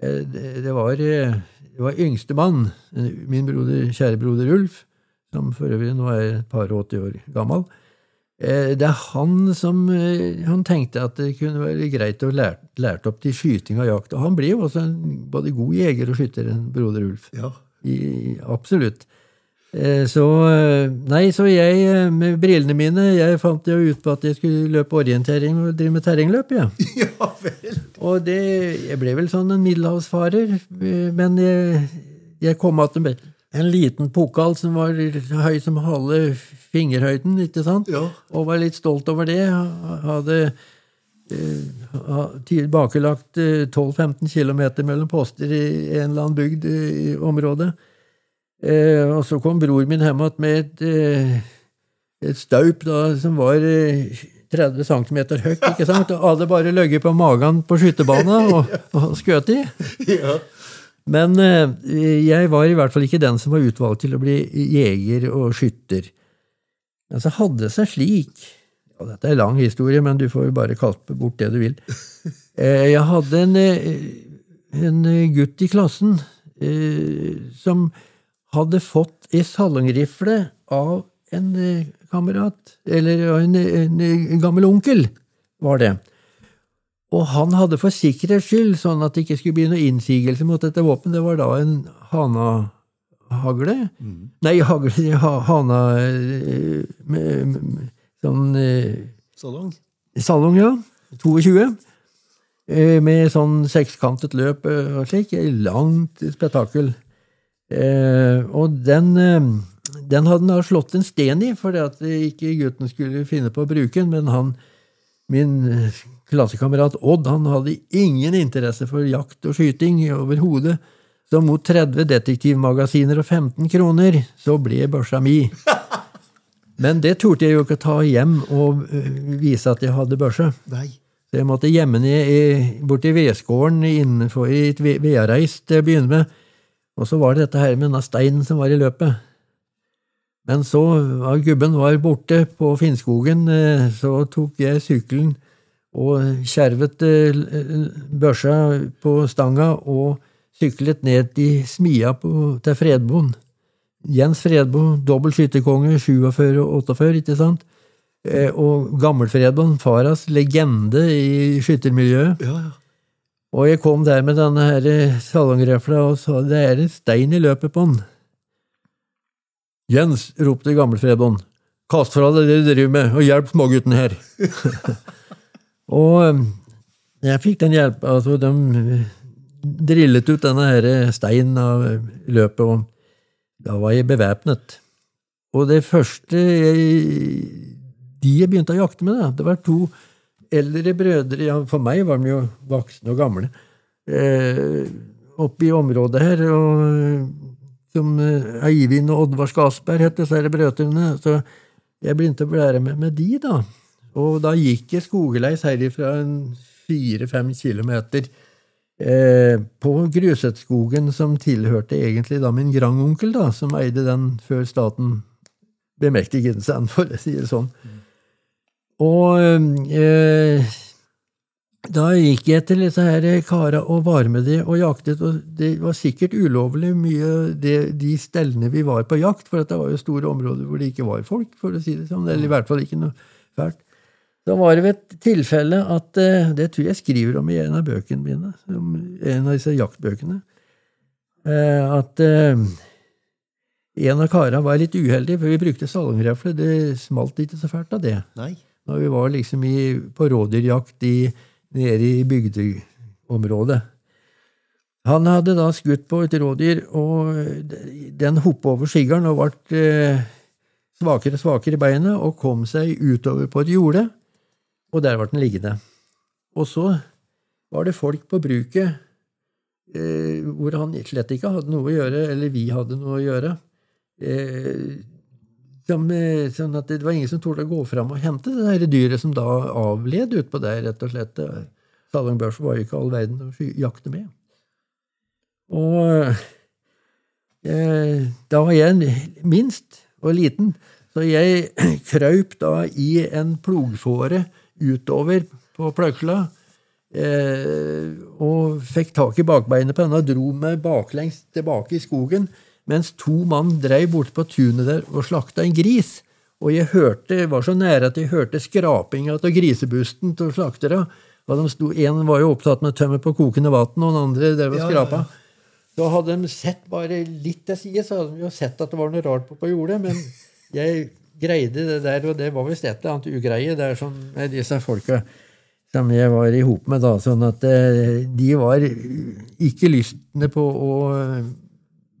Speaker 2: det, det var eh, det var yngstemann, min broder, kjære broder Ulf, som for øvrig nå er et par og åtti år gammel. Eh, Det er han som eh, han tenkte at det kunne være greit å lære lært opp til skyting og jakt. Og han ble jo også en både god jeger og skytter enn broder Ulf.
Speaker 1: Ja.
Speaker 2: I, absolutt. Eh, Så eh, Nei, så jeg eh, med brillene mine Jeg fant jo ut på at jeg skulle løpe orientering og drive med terrengløp, ja.
Speaker 1: ja vel.
Speaker 2: Og det Jeg ble vel sånn en middelhavsfarer, men jeg, jeg kom att med en liten pokal som var høy som halve fingerhøyden, ikke sant?
Speaker 1: Ja.
Speaker 2: Og var litt stolt over det. Hadde tilbakelagt eh, 12-15 km mellom poster i en eller annen bygd i området. Eh, og så kom bror min hjem igjen med et, eh, et staup da, som var eh, 30 cm høyt, ikke sant? Og hadde bare løgget på magen på skytterbanen og, og skutt i.
Speaker 1: Ja.
Speaker 2: Men eh, jeg var i hvert fall ikke den som var utvalgt til å bli jeger og skytter. Men så hadde det seg slik ja, Dette er en lang historie, men du får jo bare kaste bort det du vil. Eh, Jeg hadde en, eh, en gutt i klassen eh, som hadde fått ei salongrifle av en eh, kamerat, eller en, en, en gammel onkel, var det. Og han hadde for sikkerhets skyld, sånn at det ikke skulle bli noe innsigelse mot dette våpenet, det var da en hanahagle. Nei, hagle, ha, hana eh, med, med, Sånn eh,
Speaker 1: Salong?
Speaker 2: salong, ja. 22. eh, Med sånn sekskantet løp og slik. Langt spetakkel. Eh, Og den, eh, den hadde han da slått en sten i, for at ikke gutten skulle finne på å bruke den, men han, min eh, klassekamerat Odd, han hadde ingen interesse for jakt og skyting overhodet. Så mot 30 detektivmagasiner og 15 kroner, så ble børsa mi. Men det torde jeg jo ikke ta hjem og øh, vise at jeg hadde børse.
Speaker 1: Nei.
Speaker 2: Så jeg måtte gjemme i, i- borti vedskåren innenfor i et ve- vedreis til å begynne med. Og så var det dette her med denne steinen som var i løpet. Men så da gubben var borte på Finnskogen, eh, så tok jeg sykkelen og skjervet eh, børsa på stanga og syklet ned i smia på, til Fredboen. Jens Fredbo, dobbel skytterkonge, 47 og 48, ikke sant? Og Og Gammelfredboen, faras legende i skyttermiljøet.
Speaker 1: Ja, ja.
Speaker 2: Og jeg kom der med denne her salongrefla og sa det er en stein i løpet på den. Jens, ropte Gammelfredboen, kast fra deg det du driver med, og hjelp smågutten her. og eh, jeg fikk den hjelp, altså de drillet ut denne her steinen av løpet, og da var jeg bevæpnet. Og det første jeg, de jeg begynte å jakte med, det var to eldre brødre, ja, for meg var de jo voksne og gamle, eh, oppe i området her, og, som eh, Eivind og Oddvar Skasberg het disse brødrene. Så jeg begynte å blære med, med de, da. Og da gikk jeg skogleis herifra fire-fem kilometer eh, på Grusetskogen, som tilhørte egentlig da min grandonkel, da, som eide den før staten bemektiget seg, for å si det sånn. Og eh, da gikk jeg til disse her kara og var med de og jaktet, og det var sikkert ulovlig mye det, de stellene vi var på jakt, for det var jo store områder hvor det ikke var folk, for å si det sånn, eller i hvert fall ikke noe fælt. Da var det ved et tilfelle at eh, Det tror jeg skriver om i en av bøkene mine, en av disse jaktbøkene, eh, at eh, en av karene var litt uheldig, for vi brukte salongrefle. Det smalt ikke så fælt av det.
Speaker 1: Nei.
Speaker 2: Når vi var liksom i, på rådyrjakt i, nede i bygdeområdet. Han hadde da skutt på et rådyr, og den hoppet over skiggeren og ble eh, svakere og svakere i beinet og kom seg utover på et jorde, og der ble den liggende. Og så var det folk på bruket eh, hvor han slett ikke hadde noe å gjøre, eller vi hadde noe å gjøre. Eh, sånn at det var ingen som torde å gå fram og hente det der dyret som da avled utpå der, rett og slett. Salongbørs var jo ikke all verden å jakte med. Og eh, da var jeg minst og liten, så jeg krøp da i en plogfåre utover på pløksla eh, og fikk tak i bakbeinet på henne og dro meg baklengs tilbake i skogen, mens to mann dreiv borte på tunet der og slakta en gris. Og jeg hørte, var så nære at jeg hørte skrapinga av grisebusten til slakterne. En var jo opptatt med å tømme på kokende vann, og den andre drev og skrapa. Ja, ja. Da hadde de sett bare litt til side, så hadde de jo sett at det var noe rart på på jordet. Men jeg greide det der, og det var visst et eller annet ugreie der som med disse folka som jeg var i hop med, da. Sånn at eh, de var ikke lystne på å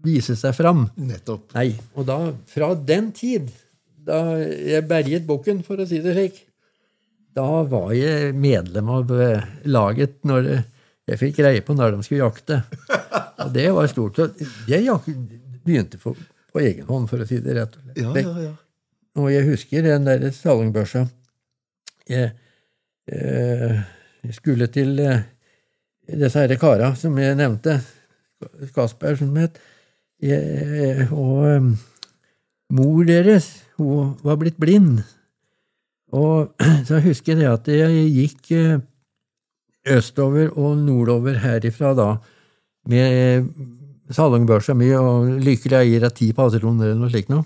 Speaker 2: vise seg fram.
Speaker 1: Nettopp.
Speaker 2: Nei. Og da, fra den tid, da jeg berget bukken, for å si det slik, da var jeg medlem av eh, laget når jeg fikk greie på når de skulle jakte. Og det var stort. Jeg begynte på, på egen hånd, for å si det rett og slett.
Speaker 1: Ja, ja, ja.
Speaker 2: Og jeg husker den der salongbørsa. Jeg, eh, jeg, skulle til eh, disse herre kara som jeg nevnte, Kasper, som het, og um, mor deres, hun var blitt blind. Og så husker jeg at jeg gikk uh, østover og nordover herifra da, med salongbørsa mi og lykkelig eier av ti patroner eller noe slikt noe.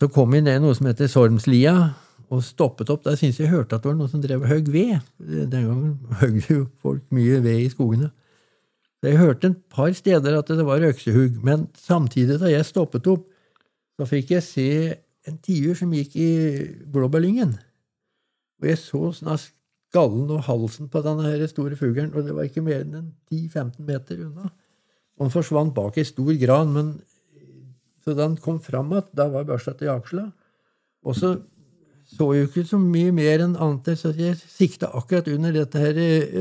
Speaker 2: Så kom vi ned noe som heter Sormslia, og stoppet opp. Der syntes jeg hørte at det var noen som drev og høgg ved. Den gangen høgg jo folk mye ved i skogene. Jeg hørte et par steder at det var øksehugg, men samtidig, da jeg stoppet opp, så fikk jeg se en tiur som gikk i blåbærlyngen. Og jeg så sånn skallen og halsen på denne store fuglen, og det var ikke mer enn 10-15 meter unna. Og den forsvant bak ei stor gran, men så da den kom fram igjen, da var børsa til aksla. Og så så jo ikke så mye mer enn annet, så jeg sikta akkurat under dette her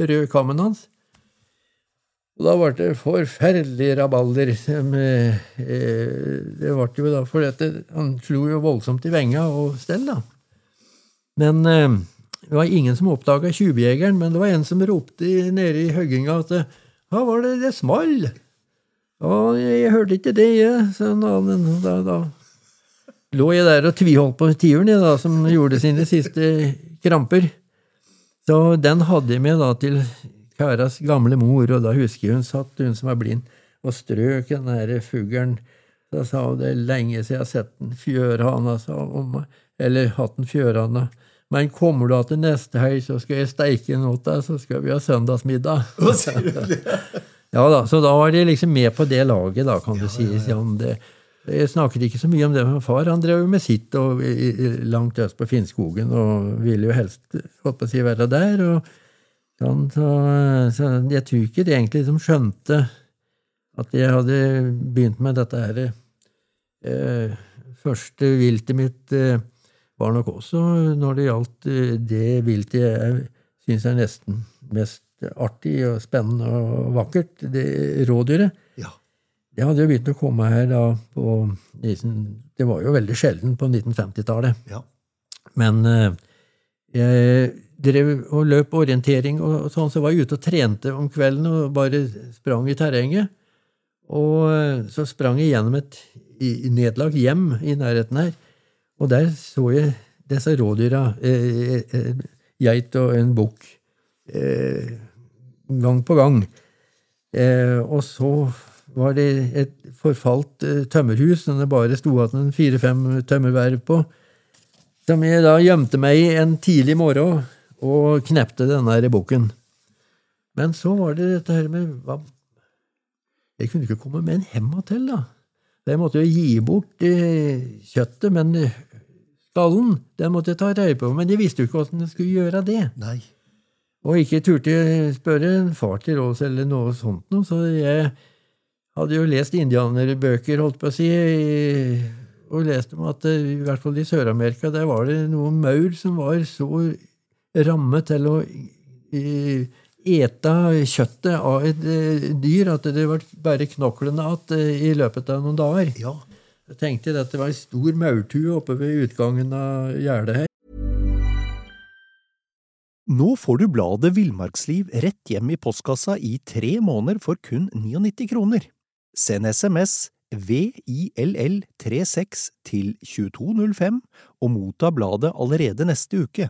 Speaker 2: røde kammen hans. Og da ble det forferdelig rabalder. Eh, det ble jo da for dette, Han slo jo voldsomt i venga og stell, da. Men eh, det var ingen som oppdaga tjuvjegeren, men det var en som ropte nede i høgginga at hva var det det small? Og jeg hørte ikke det, jeg, en annen. Da, da lå jeg der og tviholdt på tiuren, jeg, da, som gjorde sine siste kramper. Så den hadde jeg med da til Karas gamle mor, og da husker jeg hun satt, hun som var blind, og strøk den der fuglen. Da sa hun det er lenge siden jeg har sett en fjørhane, sa hun, eller hatt en fjørhane. Men kommer du til neste helg, så skal jeg steike den åt deg, så skal vi ha søndagsmiddag. Ja da, Så da var de liksom med på det laget, da, kan du si. Ja, Det, jeg snakket ikke så mye om det med far. Han drev jo med sitt og, langt øst på Finnskogen og ville jo helst holdt på å si, være der. og sånn, så, så, Jeg tror ikke de egentlig liksom skjønte at jeg hadde begynt med dette her. Eh, første viltet mitt eh, var nok også når det gjaldt eh, det viltet jeg syns er nesten mest artig og spennende og vakkert, det rådyret.
Speaker 1: Ja.
Speaker 2: Det hadde jo begynt å komme her da på Det var jo veldig sjelden på 1950-tallet.
Speaker 1: Ja.
Speaker 2: Men eh, jeg drev og løp orientering, og sånn, så var jeg ute og trente om kvelden og bare sprang i terrenget. Og eh, så sprang jeg gjennom et nedlagt hjem i nærheten her, og der så jeg disse rådyra, eh, eh, geit og en bukk, eh, gang på gang. Eh, og så var det et forfalt eh, tømmerhus som det bare sto igjen fire-fem tømmerverv på, som jeg da gjemte meg i en tidlig morgen og knepte denne boken. Men så var det dette her med hva Jeg kunne ikke komme med en hemma til, da. Jeg måtte jo gi bort eh, kjøttet, men skallen den måtte jeg ta reie på. Men jeg visste jo ikke hvordan jeg skulle gjøre det.
Speaker 1: Nei.
Speaker 2: Og ikke turte jeg spørre en far til råds eller noe sånt noe, så jeg hadde jo lest indianerbøker, holdt på å si, og lest om at eh, i hvert fall i Sør-Amerika der var det noen maur som var så rammet til å ete kjøttet av et eh, dyr at det var bare knoklene igjen eh, i løpet av noen dager.
Speaker 1: Ja.
Speaker 2: Jeg tenkte at det var en stor maurtue oppe ved utgangen av gjerdet her.
Speaker 3: Nå får du bladet Villmarksliv rett hjem i postkassa i tre måneder for kun 99 kroner. Send SMS VILL36 til 2205 og motta bladet allerede neste uke.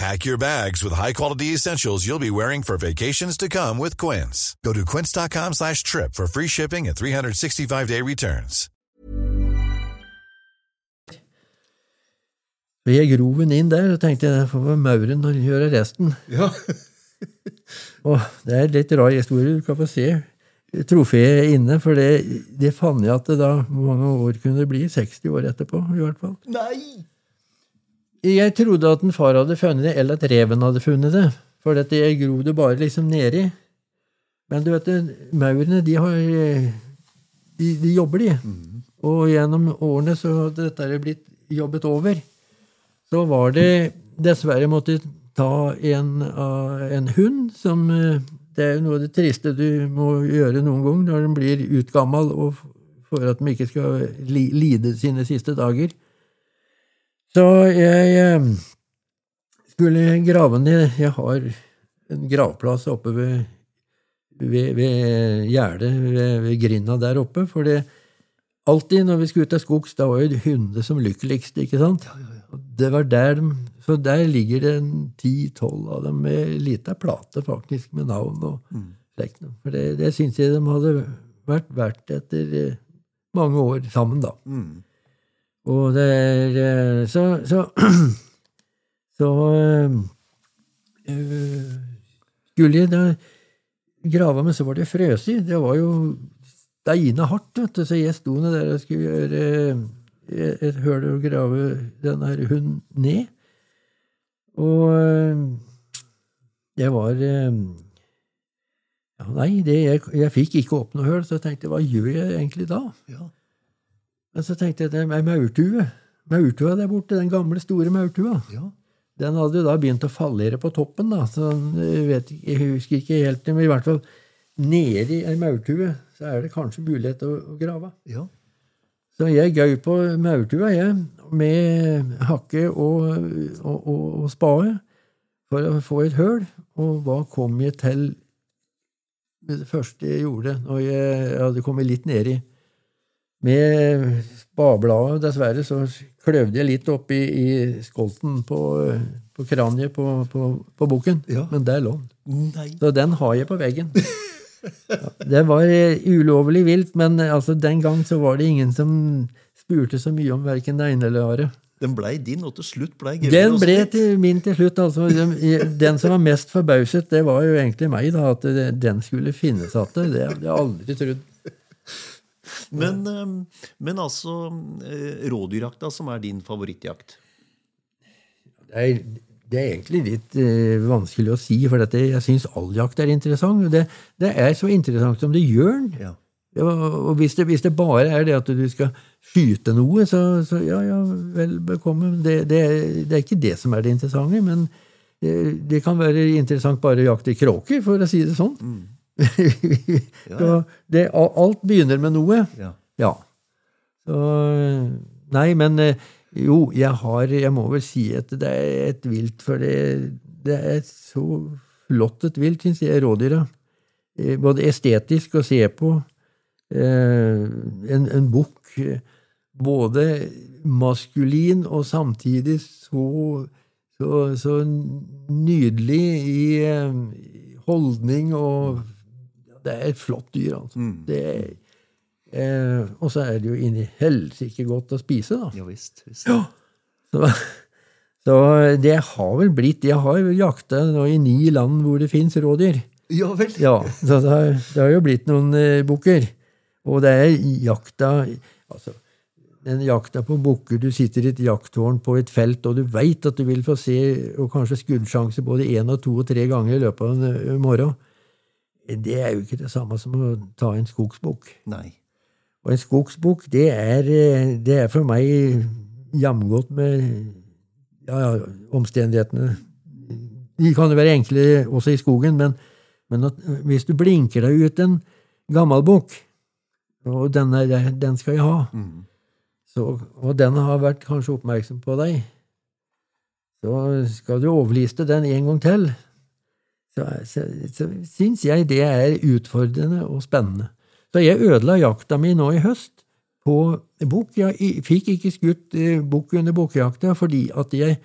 Speaker 5: Pack your bags with high-quality essentials you'll be wearing for vacations to come with Quince. Go to quince.com slash trip for free shipping and 365-day returns.
Speaker 2: Så jeg grov den inn der og tenkte jeg får mauren gjøre resten.
Speaker 1: Ja.
Speaker 2: Og det er litt rar historie. Du kan få se trofeet inne, for det, det fant jeg at det da Hvor mange år kunne det bli? 60 år etterpå, i hvert fall.
Speaker 1: Nei!
Speaker 2: Jeg trodde at en far hadde funnet det, eller at reven hadde funnet det. For dette grov det bare liksom nedi. Men du vet, maurene, de har De, de jobber, de. Og gjennom årene så hadde dette blitt jobbet over. Så var det dessverre måtte ta en, uh, en hund som uh, Det er jo noe av det triste du må gjøre noen gang når den blir utgammal og for at de ikke skal lide sine siste dager. Så jeg eh, skulle grave ned Jeg har en gravplass oppe ved, ved, ved gjerdet, ved, ved grinda der oppe. For det alltid når vi skulle ut av skogs, da var jo hundene som lykkeligst, ikke sant? Det var der de, Så der ligger det ti-tolv av dem med lita plate, faktisk, med navn og slekt. For det, det syns jeg de hadde vært verdt etter eh, mange år sammen, da.
Speaker 1: Mm.
Speaker 2: Og det er eh, Så Så, så øh, skulle jeg da grave men så var det frøsig. Det var jo steina hardt, vet du, så jeg sto ned der og skulle gjøre et, et høl og grave den her hunden ned. Og det jeg var ja, Nei, det, jeg, jeg fikk ikke opp noe høl, så jeg tenkte hva gjør jeg egentlig da?
Speaker 1: Ja.
Speaker 2: Men så tenkte jeg det er maurtue. Maurtua der borte, den gamle, store maurtua.
Speaker 1: Ja.
Speaker 2: Den hadde jo da begynt å fallere på toppen, da, så jeg, vet, jeg husker ikke helt, men i hvert fall nedi ei maurtue så er det kanskje mulighet til å, å grave.
Speaker 1: ja.
Speaker 2: Så jeg gau på maurtua, jeg, med hakke og, og, og, og spade, for å få et høl. Og hva kom jeg til med det første jeg gjorde, når jeg hadde kommet litt nedi? Med spadebladet, dessverre, så kløvde jeg litt oppi i skolten på, på kraniet på, på, på bukken.
Speaker 1: Ja.
Speaker 2: Men der lå den. Så den har jeg på veggen. Ja, det var eh, ulovlig vilt, men eh, altså, den gang så var det ingen som spurte så mye om verken det ene eller det andre.
Speaker 1: Den blei din, og til slutt blei
Speaker 2: Den ble til min til slutt. altså. Den- Den som var mest forbauset, det var jo egentlig meg, da, at den skulle finnes igjen. Det hadde jeg aldri trodd.
Speaker 1: Men, eh, men altså eh, rådyrjakta, som er din favorittjakt.
Speaker 2: Det er, det er egentlig litt uh, vanskelig å si, for dette, jeg syns all jakt er interessant. Det, det er så interessant som det gjør den.
Speaker 1: Ja.
Speaker 2: Ja, og hvis det, hvis det bare er det at du skal skyte noe, så, så ja, ja, vel bekomme. Det, det, det, er ikke det som er det interessante, men det, det kan være interessant bare å jakte kråker, for å si det sånn. Mm. det, alt begynner med noe.
Speaker 1: Ja.
Speaker 2: ja. Så Nei, men eh, jo, jeg har Jeg må vel si at det er et vilt, for det, det er så flott et vilt, syns jeg, rådyra. Eh, både estetisk å se på. Eh, en, en bukk både maskulin og samtidig så, så, så nydelig i holdning og Det er et flott dyr, altså. Mm. Det er Eh, og så er det jo inni helsike godt å spise, da.
Speaker 1: Ja, visst, visst.
Speaker 2: Ja. Så, så, det har vel blitt Jeg har jo jakta i ni land hvor det fins rådyr.
Speaker 1: Ja vel.
Speaker 2: Ja, så det har, det har jo blitt noen eh, bukker. Og det er jakta altså, den jakta på bukker Du sitter i et jakttårn på et felt, og du veit at du vil få se og kanskje skuddsjanse både én og to og tre ganger i løpet av en eh, morgen. Det er jo ikke det samme som å ta en skogsbukk.
Speaker 1: Nei.
Speaker 2: Og en skogsbukk, det er, eh, det er for meg jamgodt med ja, omstendighetene. De kan jo være enkle også i skogen, men, men at, hvis du blinker deg ut en gammel bukk, og den, er, den, skal jeg ha, mm. så, og den har vært kanskje oppmerksom på deg, så skal du overliste den en gang til. Så, så, så syns jeg det er utfordrende og spennende. Så jeg ødela jakta mi nå i høst på bukk. Jeg fikk ikke skutt eh, bukk under bukkjakta fordi at jeg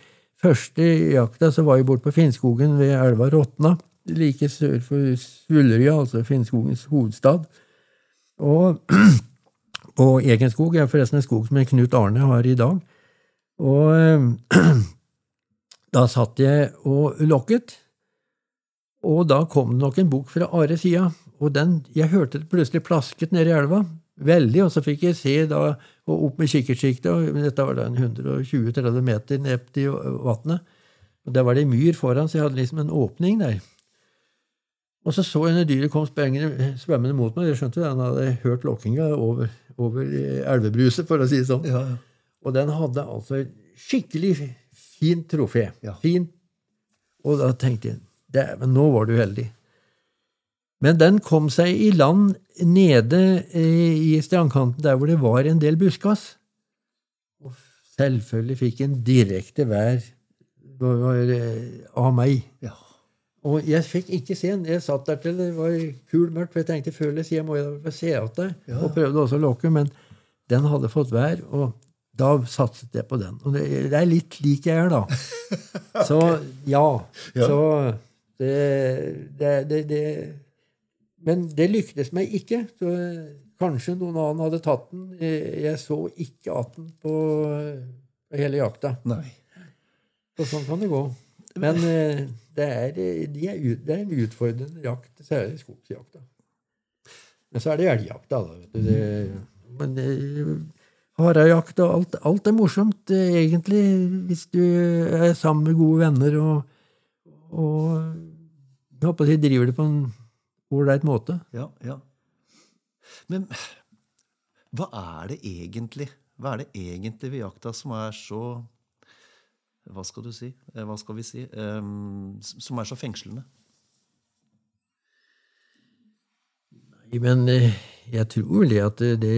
Speaker 2: første jakta så var jeg borte på Finnskogen ved elva Råtna, like sør for Svullerøya, altså Finnskogens hovedstad. Og på Egenskog er forresten en skog som Knut Arne har i dag. Og da satt jeg og lokket, og da kom det nok en bok fra Are sida. Og den, jeg hørte det plutselig plasket nede i elva. Veldig. Og så fikk jeg se da, og opp med kikkertsiktet. Dette var da en 120-30 meter ned til vannet. Og Der var det myr foran, så jeg hadde liksom en åpning der. Og så så jeg når dyret kom svømmende mot meg. Jeg skjønte den hadde hørt lokkinga over, over elvebruset, for å si det sånn.
Speaker 1: Ja, ja.
Speaker 2: Og den hadde altså skikkelig fint trofé.
Speaker 1: Ja.
Speaker 2: Fint. Og da tenkte jeg dæven, nå var du heldig. Men den kom seg i land nede eh, i strandkanten der hvor det var en del buskas. Og selvfølgelig fikk en direkte vær eh, av meg.
Speaker 1: Ja.
Speaker 2: Og jeg fikk ikke se den. Jeg satt der til det var kul mørkt, for jeg tenkte før eller siden må jeg se at det, ja. og prøvde også å lokke, men den hadde fått vær, og da satset jeg på den. Og det, det er litt lik jeg er, da. Så ja. ja. Så det, det, det, men det lyktes meg ikke. så Kanskje noen annen hadde tatt den. Jeg så ikke at den på hele jakta.
Speaker 1: Nei.
Speaker 2: Så sånn kan det gå. Men eh, det er, de er, det er en utfordrende jakt, særlig skogsjakta. Men så er det elgjakta, da. Det, men eh, harejakt og alt, alt er morsomt, eh, egentlig, hvis du er sammen med gode venner og, og jeg håper de driver det på en ålreit måte.
Speaker 1: Ja, ja. Men hva er det egentlig Hva er det egentlig ved jakta som er så Hva skal du si? Eh, hva skal vi si? Um, som er så fengslende?
Speaker 2: Nei, men eh, jeg tror vel at det, det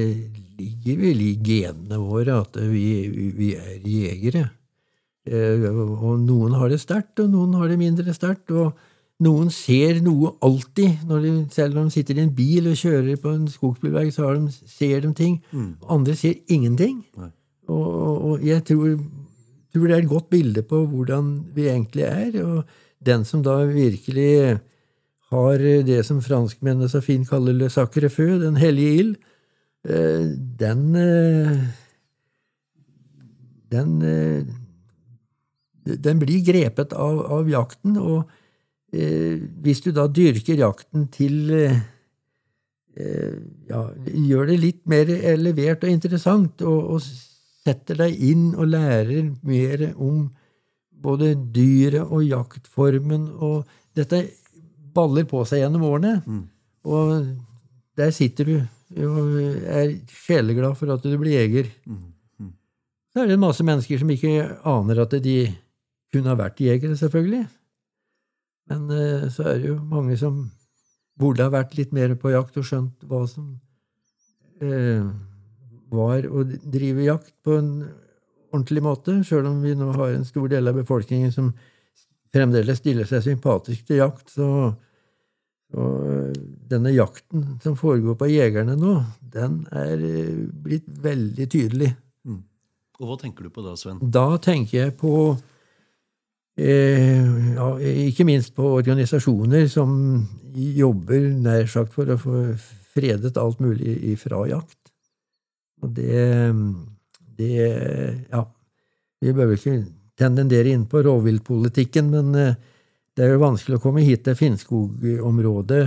Speaker 2: ligger vel i genene våre at vi, vi er jegere. Eh, og noen har det sterkt, og noen har det mindre sterkt. og noen ser noe alltid. De, selv om de sitter i en bil og kjører på en skogsbilvei, så de, ser de ting. Mm. Andre ser ingenting. Og, og, jeg tror, tror, det er et godt bilde på hvordan vi egentlig er. Og den som da virkelig har det som franskmennene så fint kaller le sacre feu, den hellige ild, eh, den eh, den, den blir grepet av, av jakten. og Eh, hvis du da dyrker jakten til eh, eh, ja, Gjør det litt mer elevert og interessant, og, og, setter deg inn og lærer mer om både dyret og jaktformen, og dette baller på seg gjennom årene. Mm. Og der sitter du og er sjeleglad for at du blir jeger. Så er det en masse mennesker som ikke aner at de kunne ha vært jegere, selvfølgelig. Men eh, så er det jo mange som burde ha vært litt mer på jakt og skjønt hva som eh, var å drive jakt på en ordentlig måte, sjøl om vi nå har en stor del av befolkningen som fremdeles stiller seg sympatisk til jakt, så, så eh, denne jakten som foregår på jegerne nå, den er eh, blitt veldig tydelig.
Speaker 1: Og hva tenker du på da, Sven?
Speaker 2: Da tenker jeg på eh, Ikke minst på organisasjoner som jobber nær sagt for å få fredet alt mulig ifra jakt. Og det, det Ja, vi bør vel ikke tendendere inn på rovviltpolitikken, men eh, det er jo vanskelig å komme hit til Finnskog-området,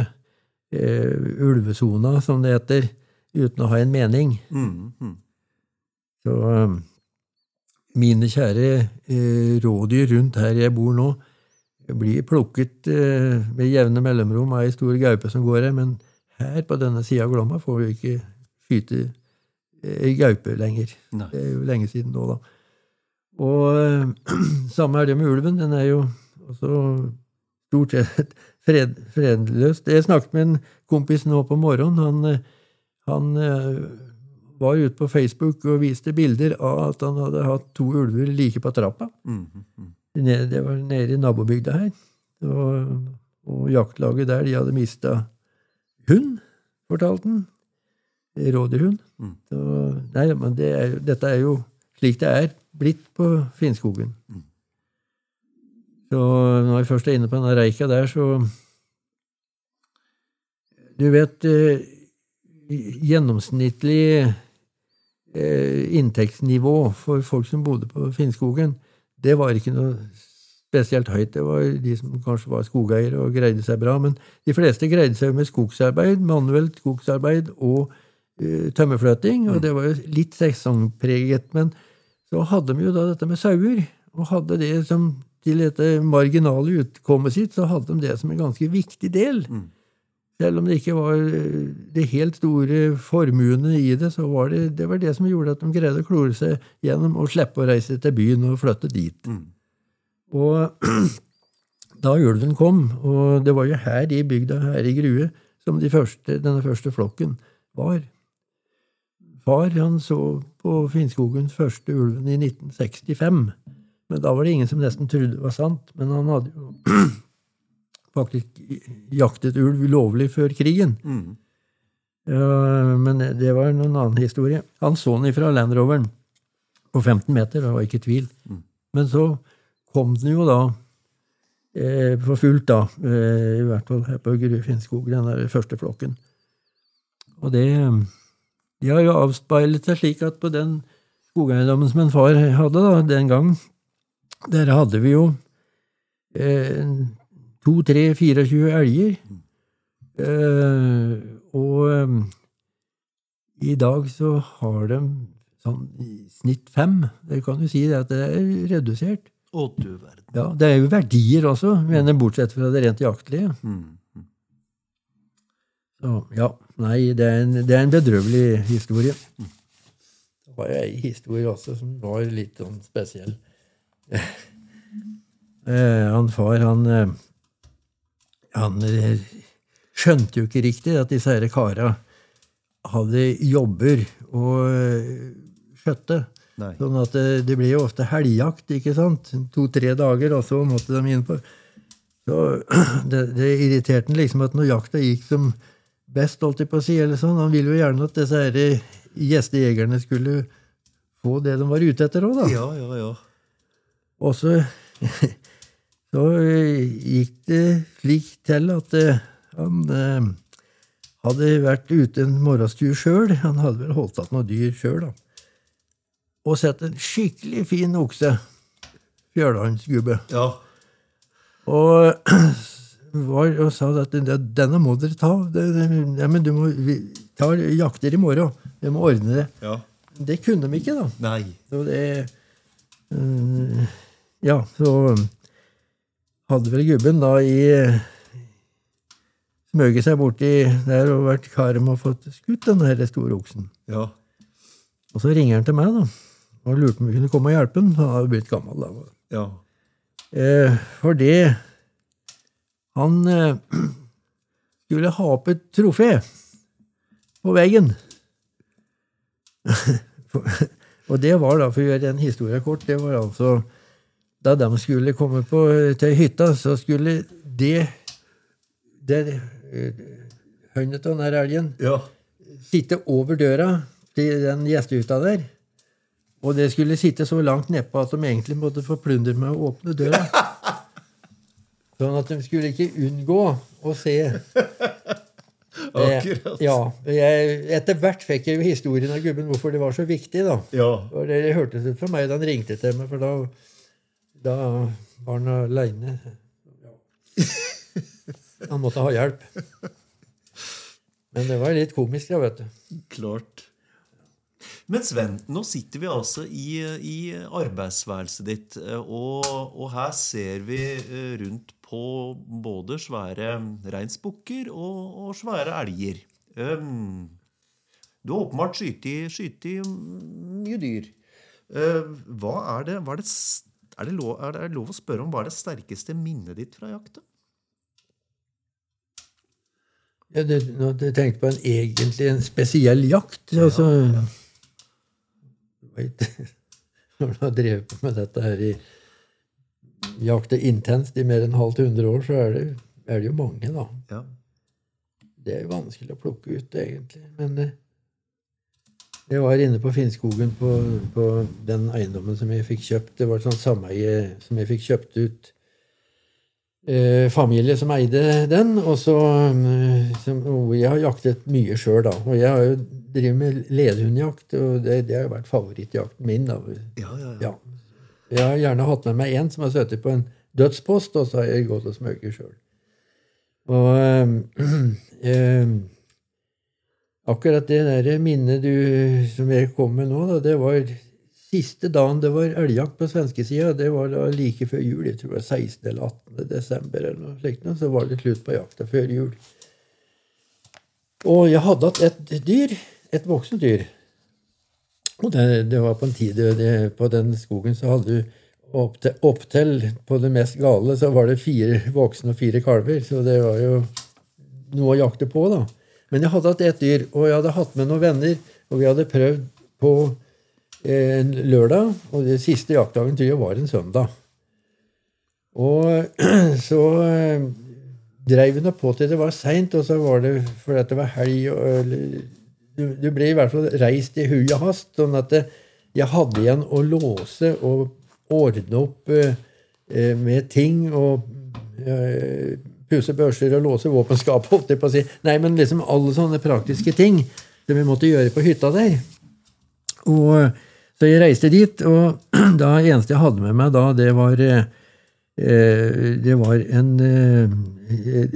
Speaker 2: eh, ulvesona, som det heter, uten å ha en mening.
Speaker 1: Mm, mm.
Speaker 2: Så eh, mine kjære eh, rådyr rundt her jeg bor nå, blir plukket eh, med jevne mellomrom av ei stor gaupe som går her, men her på denne sida av Glomma får vi ikke skyte eh, ei gaupe lenger.
Speaker 1: Nei.
Speaker 2: Det er jo lenge siden nå, da. Og samme er det med ulven. Den er jo også stort sett fred, fredløs. Jeg snakket med en kompis nå på morgenen. Han, eh, han eh, var ute på Facebook og viste bilder av at han hadde hatt to ulver like på trappa.
Speaker 1: Mm,
Speaker 2: -hmm. Det var nede i nabobygda her. Og, og jaktlaget der, de hadde mista hund, fortalte han. Rådyrhund.
Speaker 1: Mm.
Speaker 2: Så, nei, men det er, dette er jo slik det er blitt på Finnskogen.
Speaker 1: Mm.
Speaker 2: Så når jeg først er inne på denne reika der, så Du vet eh, Gjennomsnittlig inntektsnivå for folk som bodde på Finnskogen, det var ikke noe spesielt høyt. Det var de som kanskje var skogeiere og greide seg bra. Men de fleste greide seg med skogsarbeid, manuelt skogsarbeid og eh, tømmerfløting. Og det var jo litt sesongpreget. Men så hadde de jo da dette med sauer, og hadde det som til dette marginale utkommet sitt, så hadde de det som en ganske viktig del. Selv om det ikke var eh, de helt store formuene i det, så var det det, var det som gjorde at de greide å klore seg gjennom og slippe å reise til byen og flytte dit. Og da ulven kom, og det var jo her i bygda, her i Grue, som de første, denne første flokken var. Far han så på Finnskogens første ulven i 1965. Men da var det ingen som nesten trodde det var sant. Men han hadde jo faktisk jaktet ulv lovlig før krigen.
Speaker 1: Mm.
Speaker 2: Uh, men det var en annen historie. Han så den ifra Land Roveren på 15 meter, det var ikke tvil. Men så kom den jo da eh, for fullt, da, eh, i hvert fall her på Finnskog, den der første flokken. Og det De har jo avspeilet seg slik at på den skogeiendommen som en far hadde da, den gang, der hadde vi jo eh, to, tre, 24 elger. Uh, og um, i dag så har de sånn i snitt fem. Det kan jo si det at det er redusert.
Speaker 1: Å, du verden.
Speaker 2: Ja, Det er jo verdier også, mener bortsett fra det rent jaktlige.
Speaker 1: Mm.
Speaker 2: Så ja, nei, det er en, det er en bedrøvelig historie. Det var jo ei historie også som var litt sånn spesiell. uh, han far, han eh, Han eh, skjønte jo ikke riktig at disse her kara hadde jobber og eh, skjøtte.
Speaker 1: Nei.
Speaker 2: Sånn at det, det ble jo ofte helgjakt, ikke sant? To-tre dager, og så måtte de inn på Så det, det irriterte han liksom at når jakta gikk som best, holdt jeg på å si, eller sånn, han ville jo gjerne at disse her gjestejegerne skulle få det de var ute etter òg, da.
Speaker 1: Ja, ja, ja.
Speaker 2: Og så, så eh, gikk det slik til at eh, han eh, hadde vært ute en morgenstur sjøl. Han hadde vel holdt igjen noen dyr sjøl, da. Og sett en skikkelig fin okse. Fjørlandsgubbe.
Speaker 1: ja.
Speaker 2: Og, var, og sa at denne må dere ta. Ja, men du må vi tar jakter i morgen. Vi må ordne det.
Speaker 1: ja.
Speaker 2: Det kunne de ikke, da.
Speaker 1: Nei.
Speaker 2: Så det eh, Ja, så hadde vel gubben da i smøget seg borti der og vært karm og fått skutt den her store oksen.
Speaker 1: Ja.
Speaker 2: Og så ringer han til meg da, og lurte om vi kunne komme og hjelpe han. Han hadde blitt gammel da.
Speaker 1: Ja.
Speaker 2: Eh, fordi han eh, skulle ha opp et trofé på veggen. og det var da, for å gjøre en historie kort, det var altså Da de skulle komme på, til hytta, så skulle det der hønet av den elgen
Speaker 1: Ja.
Speaker 2: sitte over døra til den gjestehytta der. Og det skulle sitte så langt nedpå at de egentlig måtte få plunder med å åpne døra. Sånn at de skulle ikke unngå å se.
Speaker 1: Akkurat.
Speaker 2: Ja, jeg, Etter hvert fikk jeg jo historien av gubben hvorfor det var så viktig. da.
Speaker 1: Ja.
Speaker 2: Og det hørtes ut for meg da han ringte til meg, for da, da var han aleine. Han måtte ha hjelp. Men det var litt komisk, ja, vet du.
Speaker 1: Klart. Men Sven, nå sitter vi altså i, i arbeidsværelset ditt, og, og her ser vi eh, rundt på både svære reinsbukker og, og svære elger. Um, du har åpenbart skutt mye dyr. Uh, hva er det, hva er, det, er, det lov, er det lov å spørre om hva er det sterkeste minnet ditt fra jakta?
Speaker 2: Ja, du, nå, jeg tenkte på en egentlig en spesiell jakt. altså, Vet, Når du har drevet på med dette her i jakte intenst i mer enn halvt hundre år, så er det, er det jo mange, da.
Speaker 1: Ja.
Speaker 2: Det er jo vanskelig å plukke ut, egentlig. Men eh, jeg var inne på Finnskogen på, på den eiendommen som jeg fikk kjøpt. Det var et sånt sameie som jeg fikk kjøpt ut. Eh, familie som eide den. Og så eh, som, og Jeg har jaktet mye sjøl, da. Og jeg har jo driver med ledehundjakt, og det, det har jo vært favorittjakten min. da.
Speaker 1: Ja, ja, ja.
Speaker 2: Ja. Jeg har gjerne hatt med meg én som har sittet på en dødspost, og så har jeg gått og smøket sjøl. Og øh, ehm, akkurat det der minnet du, som jeg kom med nå, da, det var siste dagen det var elgjakt på svenskesida. Det var da like før jul. Jeg tror det var 16. eller 18. desember, eller noe slikt. Så var det slutt på jakta før jul. Og jeg hadde hatt et dyr, et voksent dyr. Og det, det var på en tid det, på den skogen så hadde du opptil, opp på det mest gale så var det fire voksne og fire kalver. Så det var jo noe å jakte på, da. Men jeg hadde hatt ett dyr, og jeg hadde hatt med noen venner, og vi hadde prøvd på eh, en lørdag, og det siste jaktdagen tror jeg var en søndag. Og så eh, dreiv hun på til det var seint, og så var det fordi det var helg og du, du ble i hvert fall reist i hui og hast, sånn at det, jeg hadde igjen å låse og ordne opp eh, eh, med ting og eh, pusse børser og låse våpenskap, si. Nei, men liksom alle sånne praktiske ting som vi måtte gjøre på hytta der. Og Så jeg reiste dit, og da eneste jeg hadde med meg da, det var eh, eh, det var en, eh,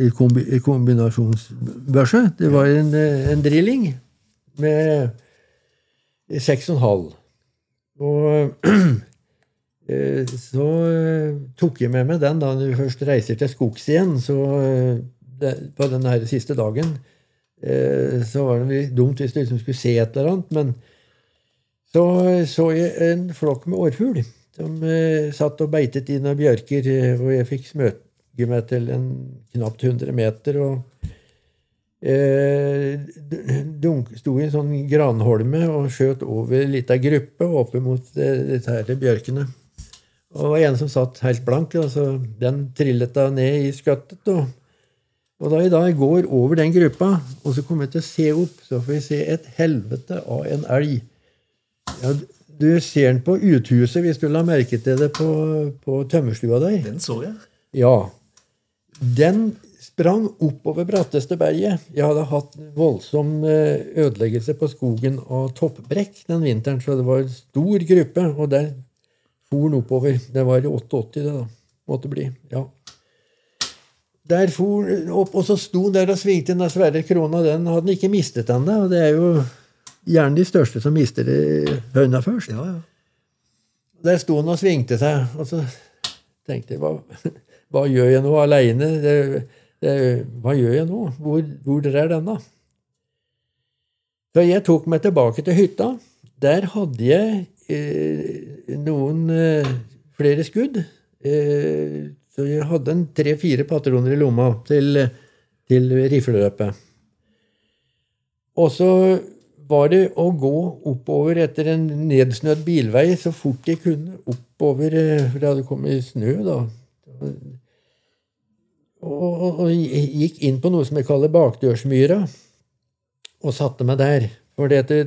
Speaker 2: en en kombinasjonsbørse. Det var en, eh, en drilling med 6,5. Og eh, så eh, tok jeg med meg den da du først reiser til skogs igjen. Så eh, på den her siste dagen eh, så var det dumt hvis du liksom skulle se et eller annet. Men så så jeg en flokk med årfugl som eh, satt og beitet i noen bjørker, eh, og jeg fikk smøge meg til en knapt 100 meter. og eh, sto i en sånn granholme og skjøt over ei lita gruppe opp mot eh, disse her bjørkene. Og det var en som satt helt blank. altså Den trillet da ned i skøttet. Og, og da jeg da går over den gruppa, og så kommer jeg til å se opp, så får jeg se et helvete av en elg. Ja, du ser den på uthuset, hvis du la merke til det på, på tømmerstua der.
Speaker 1: Den så jeg.
Speaker 2: Ja. Den sprang oppover bratteste berget. Jeg hadde hatt voldsom eh, ødeleggelse på skogen av toppbrekk den vinteren, så det var en stor gruppe, og der for oppover. Det var i 88, det, da. Måtte bli. Ja. Der for den opp, og så sto den der og svingte den svære krona. Den hadde den ikke mistet ennå, og det er jo gjerne de største som mister det høna først.
Speaker 1: Ja, ja.
Speaker 2: Der sto han og svingte seg, og så tenkte jeg hva, hva gjør jeg nå aleine? Hva gjør jeg nå? Hvor, hvor er denne? Så jeg tok meg tilbake til hytta. Der hadde jeg eh, noen eh, flere skudd. Eh, så jeg hadde en tre-fire patroner i lomma til, til rifleløpet. Og så var det å gå oppover etter en nedsnødd bilvei så fort jeg kunne. Oppover eh, For det hadde kommet snø, da. Og, og, og gikk inn på noe som jeg kaller bakdørsmyra, og satte meg der. For det,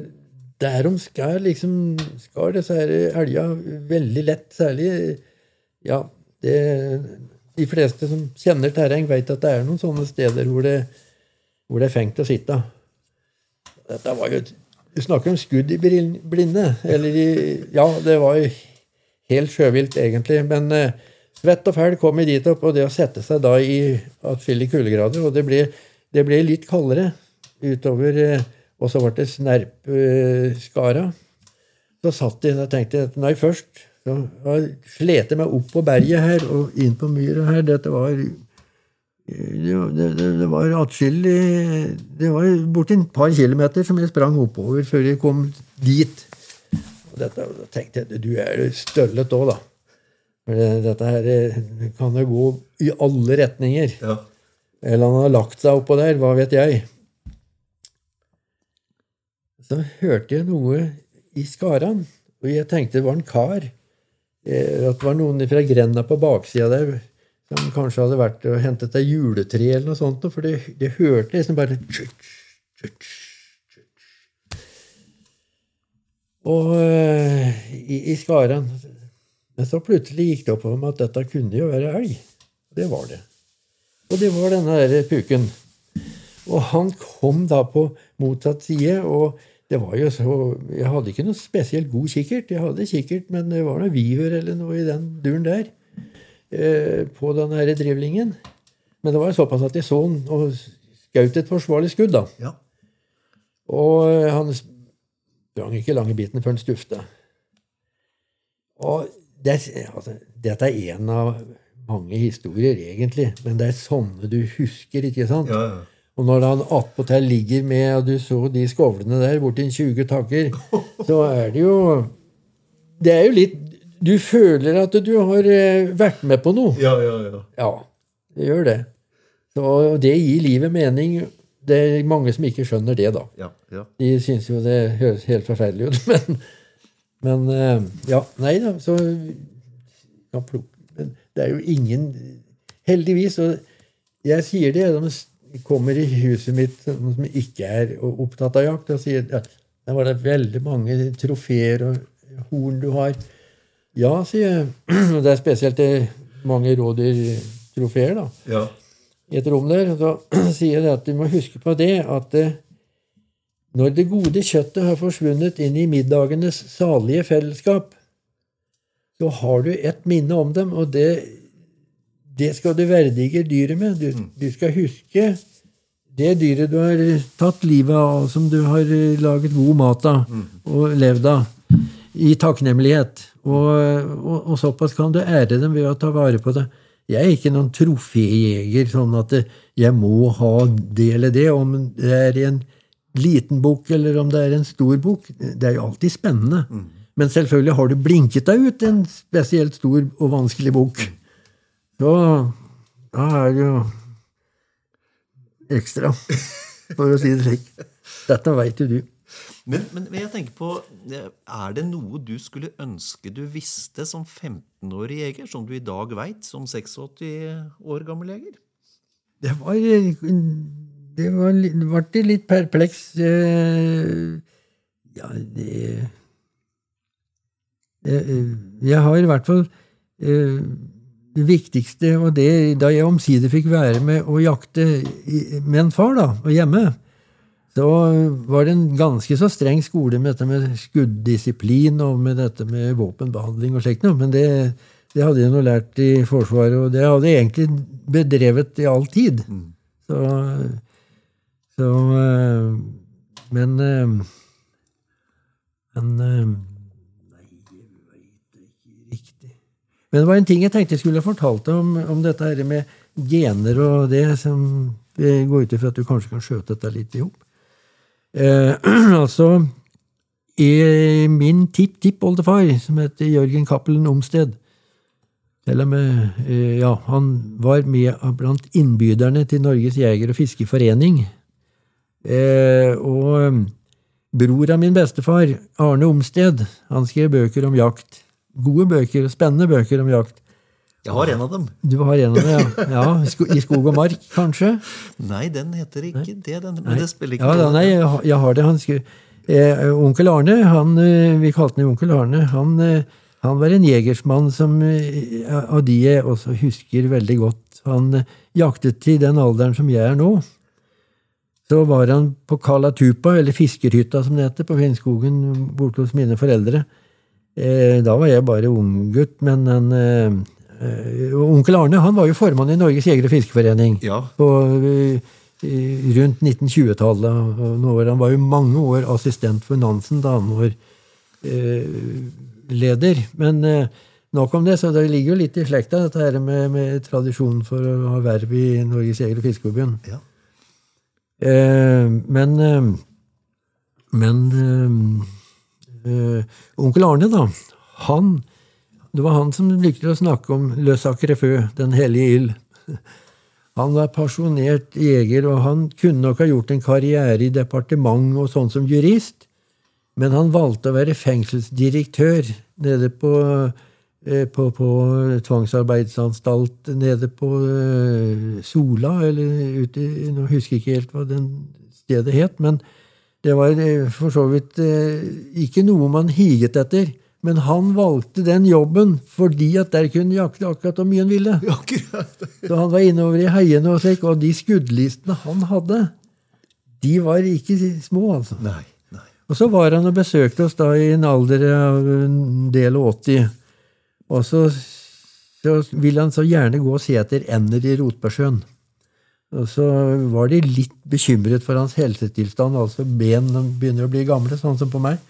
Speaker 2: derom skal liksom skar disse elga veldig lett. Særlig Ja, det, de fleste som kjenner terreng, vet at det er noen sånne steder hvor det, hvor det er fengt å sitte. Dette var jo Du snakker om skudd i blinde. Eller i Ja, det var jo helt sjøvilt, egentlig. Men eh, svett og fæl kom jeg dit opp, og det å sette seg da i atskillige kuldegrader Og det ble, det ble, litt kaldere utover uh, Og så ble det snerpskara. Så satt de og tenkte nei, først så slet jeg meg opp på berget her og inn på myra her. Dette var det, det, det var atskillig Det var borti et par kilometer som jeg sprang oppover før jeg kom dit. Og dette, da tenkte jeg du er støllet òg, da. For dette her kan jo gå i alle retninger. Ja. Eller han har lagt seg oppå der. Hva vet jeg? Så hørte jeg noe i skaran, og jeg tenkte det var en kar. Eh, at det var noen fra grenda på baksida der som kanskje hadde vært og hentet et juletre eller noe sånt, for det, det hørte liksom bare Og uh, i, i Skaran Men så plutselig gikk det opp for meg at dette kunne jo være elg. Det var det. Og det var denne der puken. Og han kom da på motsatt side, og det var jo så Jeg hadde ikke noe spesielt god kikkert. Jeg hadde kikkert, men det var noe viver eller noe i den duren der. Eh, på den her drivlingen. Men det var såpass at jeg så han og skjøt et forsvarlig skudd. da. Ja. Og eh, han sprang ikke lange biten før han stufta. Og det, altså, dette er en av mange historier, egentlig, men det er sånne du husker, ikke sant? Ja, ja. Og når han attpåtil ligger med og du så de skovlene der borti 20 takker, så er det jo Det er jo litt du føler at du har eh, vært med på noe.
Speaker 1: Ja, ja, ja.
Speaker 2: Ja, det gjør det. Så det gir livet mening. Det er mange som ikke skjønner det, da. Ja, ja. De syns jo det høres helt forferdelig ut, men, men eh, Ja, nei da, så ja, Men det er jo ingen Heldigvis. Og jeg sier det, de kommer i huset mitt som ikke er opptatt av jakt, og sier ja, der var det veldig mange trofeer og horn du har. Ja, sier jeg. Og Det er spesielt mange rådyrtrofeer da. Ja. i et rom der. Da sier jeg at du må huske på det at eh, når det gode kjøttet har forsvunnet inn i middagenes salige fellesskap, så har du et minne om dem, og det, det skal du verdige dyret med. Du, mm. du, skal huske det dyret du har tatt livet av, som du har laget god mat av mm. og levd av, i takknemlighet. Og, og, og, såpass kan du ære dem ved å ta vare på det. Jeg er ikke noen troféjeger, sånn at jeg må ha det eller det. Om det er en liten bok eller om det er en stor bok. Det er jo alltid spennende. Mm. Men selvfølgelig har du blinket deg ut en spesielt stor og vanskelig bukk. Så da er det jo ekstra, for å si det slik. Dette veit jo du.
Speaker 1: Men, men, jeg tenker på, er det noe du skulle ønske du visste som 15-årig jeger, som du i dag veit som 86 år gammel jeger?
Speaker 2: Det var Det var, ble litt perpleks. Eh, ja, det Jeg har i hvert fall eh, det viktigste, og det da jeg omsider fikk være med å jakte med en far da, og hjemme så var det en ganske så streng skole med dette med skuddisiplin og med dette med våpenbehandling og slikt noe. Men det, det, hadde jeg nå lært i Forsvaret, og det hadde jeg egentlig bedrevet i all tid. Mm. Så, så eh, Men eh, Men eh, Nei, jeg veit ikke riktig. Men det var en ting jeg tenkte jeg skulle fortalt om, om dette her med gener og det som går ut ifra at du kanskje kan skjøte dette litt i hop. Eh, altså i min tipp-tipp-oldefar, som heter Jørgen Cappelen Omsted Til og med eh, Ja, han var med blant innbyderne til Norges jeger- og fiskeforening. Eh, og bror av min bestefar, Arne Omsted, han skrev bøker om jakt. Gode bøker, spennende bøker om jakt.
Speaker 1: Jeg har en av dem.
Speaker 2: Du har en av dem, ja. ja. I skog og mark, kanskje?
Speaker 1: Nei, den heter ikke det. Den, men det spiller ikke
Speaker 2: ja, nei, jeg har- det. Han skrev, eh, onkel Arne, han, eh, vi kalte han onkel Arne, han, eh, han var en jegersmann som, eh, av de jeg også husker veldig godt. Han jaktet til den alderen som jeg er nå. Så var han på Kalatupa, eller Fiskerhytta som det heter, på Finnskogen borte hos mine foreldre. Eh, da var jeg bare unggutt, men en, eh, eh, onkel Arne han var jo formann i Norges jeger- og fiskeforening
Speaker 1: Ja.
Speaker 2: på, rundt 1920-tallet. og nå var Han var jo mange år assistent for Nansen da han var leder. Men nok om det, så det ligger jo litt i slekta, dette her med, med tradisjonen for å ha verv i Norges jeger- og fiskeforbund.
Speaker 1: Ja.
Speaker 2: Men men eh, onkel Arne, da, han Det var han som likte å snakke om Løsaker Sacré Den hellige ild. Han var pasjonert jeger, og han kunne nok ha gjort en karriere i departement og sånn som jurist, men han valgte å være fengselsdirektør nede på, eh, på, på tvangsarbeidsanstalt nede på eh, Sola, eller ute Nå husker jeg ikke helt hva den stedet het, men det var eh, for så vidt eh, ikke noe man higet etter. Men han valgte den jobben fordi at der kunne jakte akkurat hvor mye han ville.
Speaker 1: Akkurat.
Speaker 2: Så han var innover i heiene og slik, og de skuddlistene han hadde, de var ikke små, altså.
Speaker 1: Nei. nei.
Speaker 2: Og så var han og besøkte oss da i en alder av en del og 80. Og så, så ville han så gjerne gå og se etter ender i Rotbergsjøen. Og så var de litt bekymret for hans helsetilstand, altså ben begynner å bli gamle, sånn som på meg.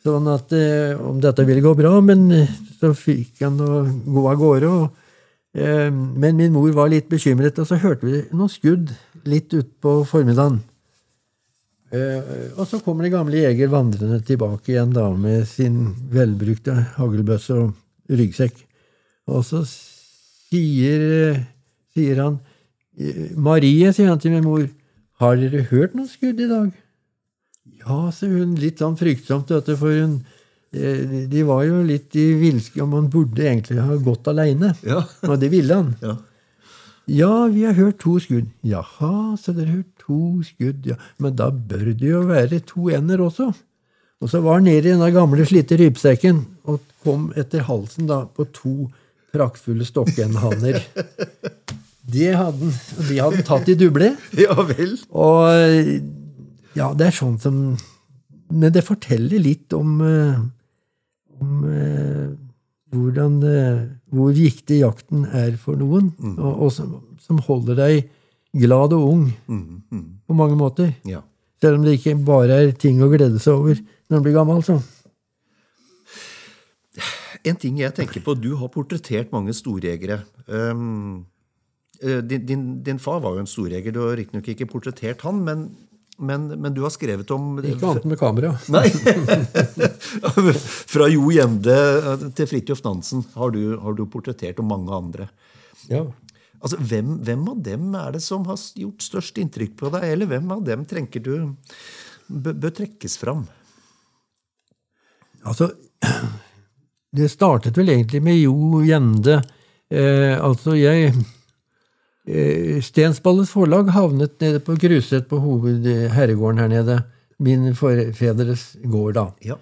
Speaker 2: Sånn at eh, om dette ville gå bra, men eh, så fikk han å gå av gårde. Og, eh, men min mor var litt bekymret, og så hørte vi noen skudd litt utpå formiddagen. Eh, og så kommer det gamle jeger vandrende tilbake igjen da med sin velbrukte haglbøsse og ryggsekk. Og så sier, eh, sier han Marie, sier han til min mor, har dere hørt noen skudd i dag? Ja, sier hun, litt sånn fryktsomt, dette, for hun eh, De var jo litt i villske, og man burde egentlig ha gått aleine.
Speaker 1: Ja.
Speaker 2: Og det ville han.
Speaker 1: Ja.
Speaker 2: Ja, vi har hørt to skudd. Jaha, så dere har hørt to skudd, ja. Men da bør det jo være to ender også. Og så var han nede i den gamle, slitte rypesekken og kom etter halsen da på to praktfulle stokkendhanner. Det hadde de hadde tatt i duble.
Speaker 1: ja vel.
Speaker 2: Og ja, det er sånn som Men det forteller litt om, eh, om eh, hvordan det, Hvor viktig jakten er for noen, og, og som, som holder deg glad og ung
Speaker 1: Mm, mm.
Speaker 2: på mange måter.
Speaker 1: Ja.
Speaker 2: Selv om det ikke bare er ting å glede seg over når man blir gammel. Så.
Speaker 1: En ting jeg tenker på, Du har portrettert mange storjegere. Um, eh, din, din, din far var jo en storjeger. Du har riktignok ikke portrettert han, men, men, men du har skrevet om
Speaker 2: Ikke annet med kamera.
Speaker 1: Nei! Fra Jo Gjende til Fridtjof Nansen har du, har du portrettert, og mange andre.
Speaker 2: Ja.
Speaker 1: Altså, hvem, hvem av dem er det som har gjort størst inntrykk på deg, eller hvem av dem tenker du bør, bør trekkes fram?
Speaker 2: Altså, det startet vel egentlig med Jo Gjende. Eh, altså, jeg eh, Stensballes forlag havnet nede på Gruset, på hovedherregården her nede. Min forfedres gård, da.
Speaker 1: Ja.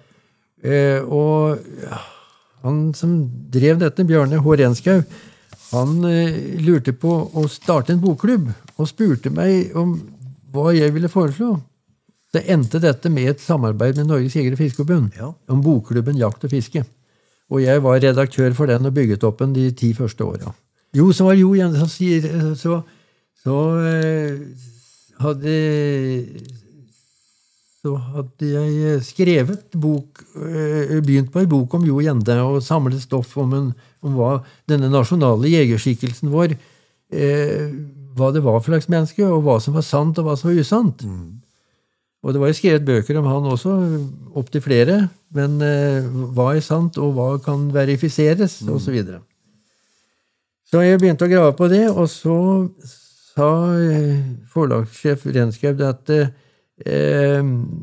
Speaker 2: Eh, og han som drev dette, Bjørne H. Renskaug, han eh, lurte på å starte en bokklubb, og spurte meg om hva jeg ville foreslå. Så endte dette med et samarbeid med Norges Jeger- og Fiskerforbund
Speaker 1: Ja.
Speaker 2: om bokklubben Jakt og fiske. Og jeg var redaktør for den og bygget opp den de ti første åra. Jo, så var det Jo igjen som sier Så, så eh, hadde så hadde jeg skrevet bok, eh, begynt på en bok om Jo Gjende og samlet stoff om, en, om hva denne nasjonale jegerskikkelsen vår eh, hva det var for slags menneske, og hva som var sant, og hva som var usant. Og det var jo skrevet bøker om han også, opptil flere. Men eh, hva er sant, og hva kan verifiseres, og osv. Så, jeg begynte å grave på det, og så sa eh, forlagssjef Renskaug at eh,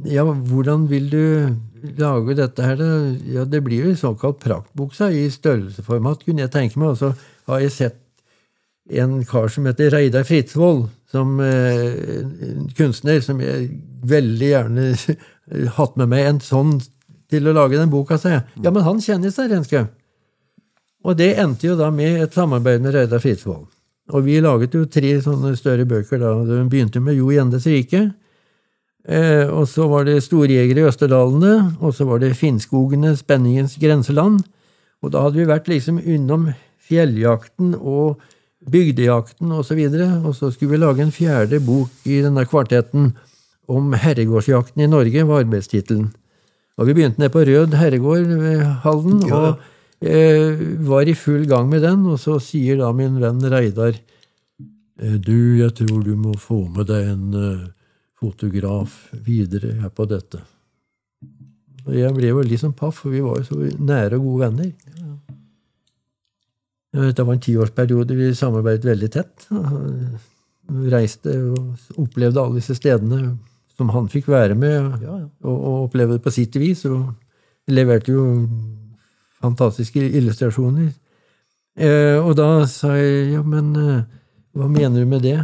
Speaker 2: ja, hvordan vil du lage dette her? Ja, det blir jo såkalt praktbuksa i størrelsesformat, kunne jeg tenke meg. Og så har jeg sett en kar som heter Reidar Fritzvold, som eh, kunstner som jeg veldig gjerne hatt med meg en sånn til å lage den boka, sa jeg. Ja, men han kjenner seg, Renskaug. Og det endte jo da med et samarbeid med Reidar Fritzvold. Og vi laget jo tre sånne større bøker da. Det begynte med Jo Gjendes rike. Eh, og så var det Storjegere i Østerdalene. Og så var det Finnskogene, spenningens grenseland. Og da hadde vi vært liksom unnom fjelljakten og bygdejakten osv. Og, så videre, og så skulle vi lage en fjerde bok i denne kvartetten om herregårdsjakten i Norge, var arbeidstittelen. Og vi begynte ned på Rød herregård ved Halden, ja. Og eh, var i full gang med den. Og så sier da min venn Reidar «Eh, Du, jeg tror du må få med deg en uh, fotograf videre her på dette. Og jeg ble jo liksom paff, for vi var jo så nære og gode venner. Det var en tiårsperiode vi samarbeidet veldig tett. Reiste og opplevde alle disse stedene som han fikk være med, ja, ja. Og, og, oppleve det på sitt vis. Og leverte jo fantastiske illustrasjoner. Eh, og da sa jeg ja, men eh, hva mener du med det?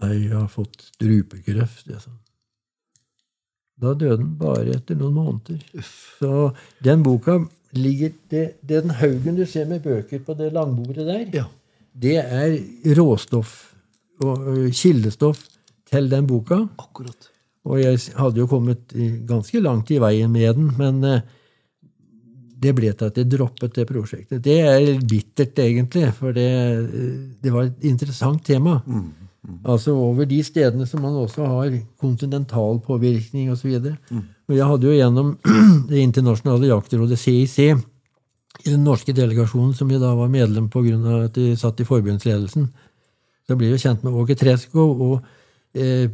Speaker 2: Nei, jeg har fått strupekreft. Jeg sa. Da døde den bare etter noen måneder. Så den boka ligger det, Den haugen du ser med bøker på det langbordet der, ja. det er råstoff og kildestoff til den boka.
Speaker 1: Akkurat.
Speaker 2: Og jeg hadde jo kommet ganske langt i veien med den, men det ble til at jeg droppet det prosjektet. Det er bittert, egentlig, for det, det var et interessant tema. Mm. Mm. Altså over de stedene som man også har kontinental påvirkning osv. Mm. Og jeg hadde jo gjennom det internasjonale jaktrådet CIC, i den norske delegasjonen, som jeg da var medlem på grunn av at de satt i forbundsledelsen, så ble jeg jo kjent med Åge Treskov og eh,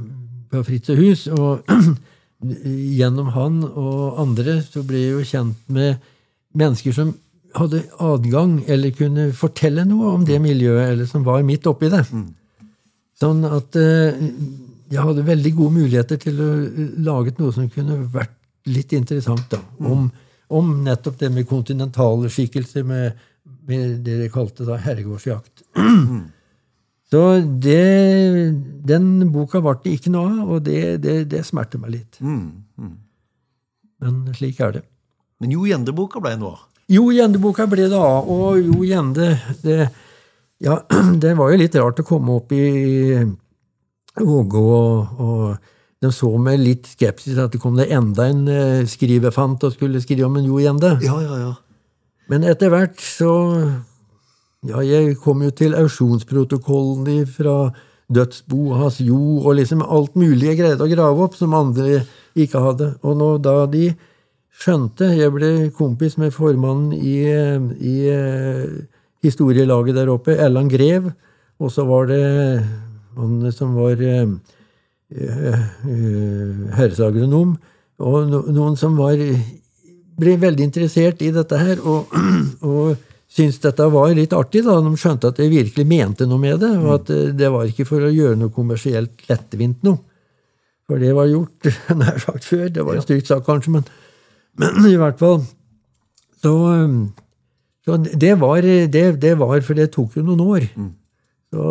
Speaker 2: på Fritzehus. Og gjennom han og andre så ble jeg jo kjent med mennesker som hadde adgang eller kunne fortelle noe om det miljøet, eller som var midt oppi det. Mm. Sånn at eh, jeg hadde veldig gode muligheter til å lage noe som kunne vært litt interessant. da, om, om nettopp det med kontinentale skikkelser, med, med det de kalte da herregårdsjakt. Så det, den boka ble det ikke noe av, og det, det, det smerter meg litt. Men slik er det.
Speaker 1: Men Jo Gjende-boka ble noe av?
Speaker 2: Jo Gjende-boka ble det av. Og Jo Gjende det, ja, det var jo litt rart å komme opp i Vågå, og, og de så med litt skepsis at det kom det enda en uh, skrivefant og skulle skrive om en Jo Gjende.
Speaker 1: Ja, ja, ja.
Speaker 2: Men etter hvert så Ja, jeg kom jo til auksjonsprotokollen fra dødsbo hans Jo, og liksom alt mulig jeg greide å grave opp som andre ikke hadde. Og nå, da de skjønte Jeg ble kompis med formannen i, i historielaget der oppe, Erland Grev, og så var det han som var uh, uh, herresagronom, og no, noen som var ble veldig interessert i dette her, og, og syntes dette var litt artig. da, De skjønte at jeg virkelig mente noe med det, og at det var ikke for å gjøre noe kommersielt lettvint noe. For det var gjort nær sagt før. Det var en stygt sak, kanskje, men, men i hvert fall så så det var, det, det var, For det tok jo noen år. Mm. Så,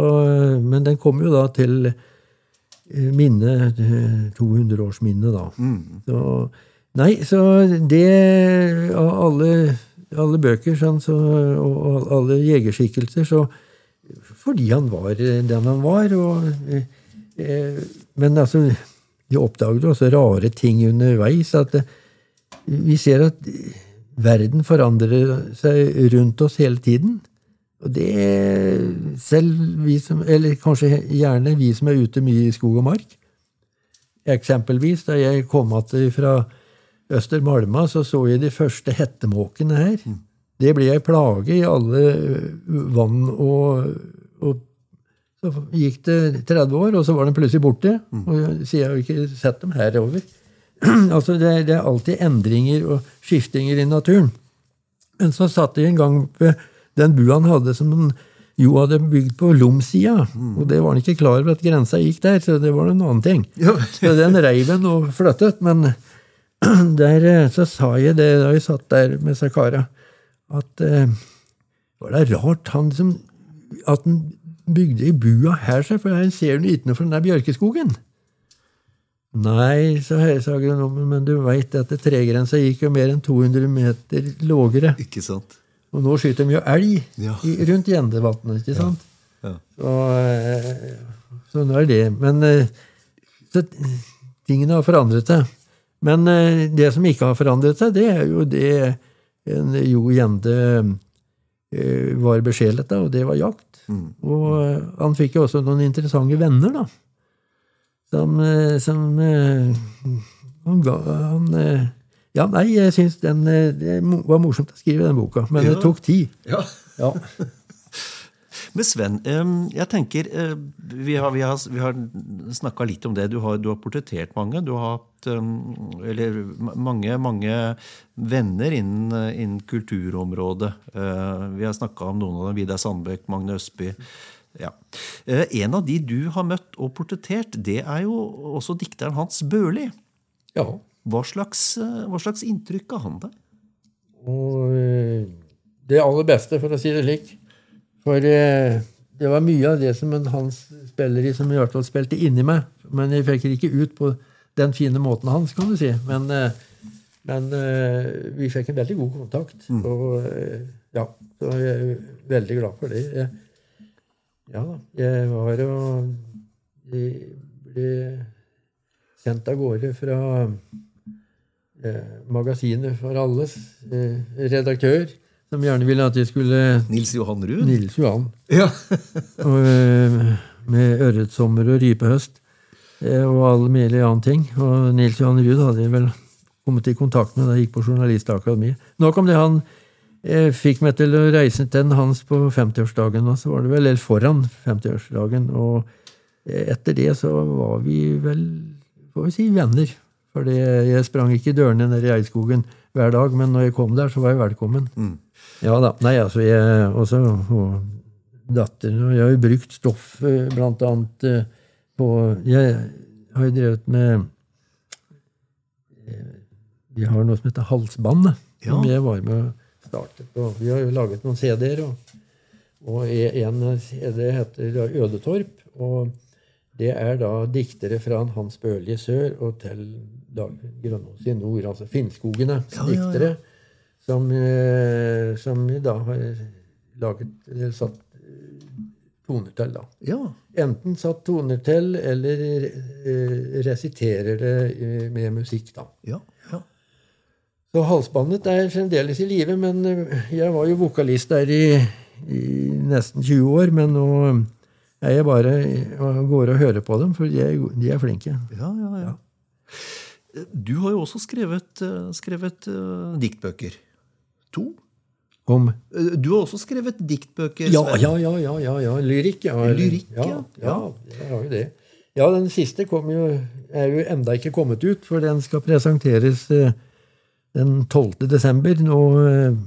Speaker 2: men den kom jo da til eh, minne 200-årsminnet, da. Mm. Så, nei, så det Av alle, alle bøker sånn, så, og alle jegerskikkelser, så fordi han var den han var. Og, men altså, de oppdaget også rare ting underveis. at Vi ser at verden forandrer seg rundt oss hele tiden. Og det selv vi som Eller kanskje gjerne vi som er ute mye i skog og mark. Eksempelvis da jeg kom igjen fra Østermalma, så så jeg de første hettemåkene her. Det ble ei plage i alle vann og, og Så gikk det 30 år, og så var de plutselig borte. Og siden jeg har jo ikke sett dem herover. altså det, det er alltid endringer og skiftinger i naturen. Men så satt de en gang ved den bua han hadde, som han jo hadde bygd på Lom-sida. Og det var han ikke klar over at grensa gikk der, så det var en annen ting. så den reiv han og flyttet. Men der eh, så sa jeg det da jeg satt der med Sakara, at eh, var det rart han som, at han bygde i bua her, for her ser noe fra den der bjørkeskogen. Nei, sa jeg, agronomen, men du veit at tregrensa gikk jo mer enn 200 meter lågere.
Speaker 1: Ikke sant?
Speaker 2: Og nå skyter de jo elg
Speaker 1: Ja.
Speaker 2: i, rundt Gjendevatnet, ikke sant?
Speaker 1: Ja.
Speaker 2: Så, eh, så nå er det. Men eh, så, tingene har forandret seg. Men eh, det som ikke har forandret seg, det er jo det en Jo Gjende eh, var besjelet av, og det var jakt. Og eh, han fikk jo også noen interessante venner, da. Som, eh, som eh, han ga han, eh, Ja, nei, jeg syns den det var morsomt å skrive den boka, men det tok tid.
Speaker 1: Ja.
Speaker 2: Ja.
Speaker 1: Men Sven, jeg tenker Vi har, vi har, vi har snakka litt om det. Du har, du har portrettert mange. Du har hatt eller mange, mange venner innen, innen kulturområdet. Vi har snakka om noen av dem. Vidar Sandbøk, Magne Østby. Ja. Eh, En av de du har møtt og portrettert, det er jo også dikteren Hans Børli.
Speaker 2: ja.
Speaker 1: Hva slags, eh, hva slags inntrykk av han deg?
Speaker 2: Og eh, det aller beste, for å si det slik. For det var mye av det som en Hans spiller i, som i hvert fall spilte inni meg. Men jeg fikk det ikke ut på den fine måten hans, kan du si. Men, men vi fikk en veldig god kontakt. Og eh, ja, så jeg er veldig glad for det. Jeg, ja da. Jeg var og jeg ble sendt av gårde fra eh, Magasinet for alles eh, redaktør, som gjerne ville at jeg skulle
Speaker 1: Nils Johan Ruud?
Speaker 2: Nils Johan.
Speaker 1: Ja.
Speaker 2: Og, eh, med ørretsommer og rypehøst eh, og all mulig annen ting. Og Nils Johan Ruud hadde jeg vel kommet i kontakt med da jeg gikk på Journalistakademiet. Nok om det han eh, fikk meg til å reise til den hans på 50-årsdagen. Og så var det vel eller foran 50-årsdagen. Og etter det så var vi vel får vi si venner. For jeg sprang ikke dørene ned i Eidskogen hver dag, men når jeg kom der, så var jeg velkommen. Ja da. Nei, altså, jeg også og datteren og jeg har jo brukt stoff blant annet eh, på Jeg har jo drevet med eh, Vi har noe som heter Halsbåndet, som jeg var med å starte på. Vi har jo laget noen CD-er, og, og en CD heter Ødetorp. og det er da diktere fra Hans Børli i sør og til Dag Grønås i nord, altså Finnskogene
Speaker 1: Ja, ja, ja.
Speaker 2: diktere, som, eh, som da har laget, eller satt eh, toner til. da.
Speaker 1: ja.
Speaker 2: Enten satt toner til, eller eh, resiterer det med musikk, da.
Speaker 1: Ja. ja.
Speaker 2: Så halsbåndet er fremdeles i live, men eh, jeg var jo vokalist der i, i nesten 20 år. Men nå er jeg bare og går og hører på dem, for de er, de er flinke.
Speaker 1: Ja, ja, ja. Du har jo også skrevet, eh, skrevet uh, diktbøker. To?
Speaker 2: Om
Speaker 1: Eh, Du har også skrevet diktbøker.
Speaker 2: Ja, ja, ja, ja, ja, ja. Lyrikk, ja.
Speaker 1: Lyrikk,
Speaker 2: ja.
Speaker 1: ja.
Speaker 2: Ja, jeg har jo det. Ja, den siste kom jo, er jo enda ikke kommet ut, for den skal presenteres eh, den 12. desember nå eh,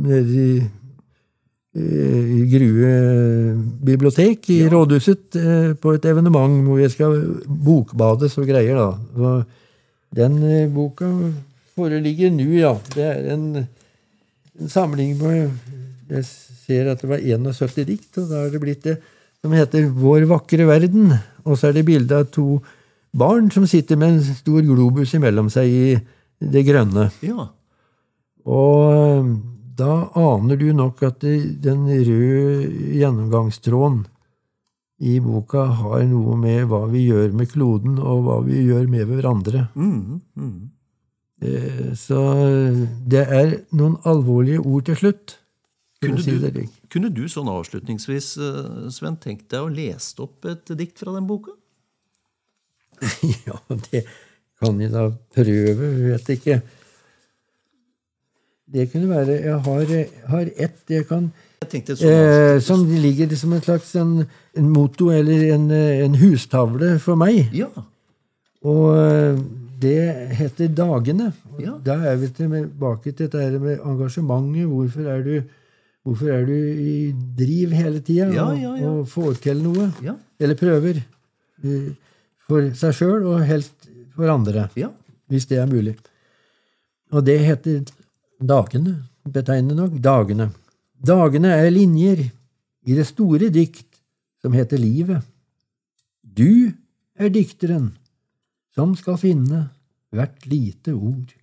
Speaker 2: nede i eh, i Grue bibliotek i rådhuset eh, på et evenement hvor jeg skal bokbades og greier. da. Og den boka foreligger nå, ja. Det er en, en samling med Jeg ser at det var 71 dikt, og da er det blitt det som heter Vår vakre verden. Og så er det bilde av to barn som sitter med en stor globus imellom seg i det grønne.
Speaker 1: Ja.
Speaker 2: Og eh, da aner du nok at den røde gjennomgangstråden i boka har noe med hva vi gjør med kloden, og hva vi gjør med hverandre.
Speaker 1: Mm, mm.
Speaker 2: Eh, Så det er noen alvorlige ord til slutt.
Speaker 1: Kunne
Speaker 2: si
Speaker 1: du, kunne du sånn avslutningsvis, eh, Sven, tenkt deg å lese opp et dikt fra den boka?
Speaker 2: Ja, det kan jeg da prøve. Vet ikke. Det kunne være Jeg har, har ett jeg kan
Speaker 1: Jeg sånn
Speaker 2: eh, Som ligger som en slags en, en motto eller en, en hustavle for meg.
Speaker 1: Ja.
Speaker 2: Og eh, det heter Dagene.
Speaker 1: Ja.
Speaker 2: Da er vi tilbake til dette med engasjementet. Hvorfor er du, hvorfor er du i driv hele tida
Speaker 1: Ja,
Speaker 2: og,
Speaker 1: ja, ja.
Speaker 2: og får til noe?
Speaker 1: Ja.
Speaker 2: Eller prøver. eh, For seg sjøl, og helst for andre.
Speaker 1: Ja.
Speaker 2: Hvis det er mulig. Og det heter Dagene. Betegnende nok Dagene. Dagene er linjer i det store dikt som heter livet. Du er dikteren som skal finne hvert lite ord.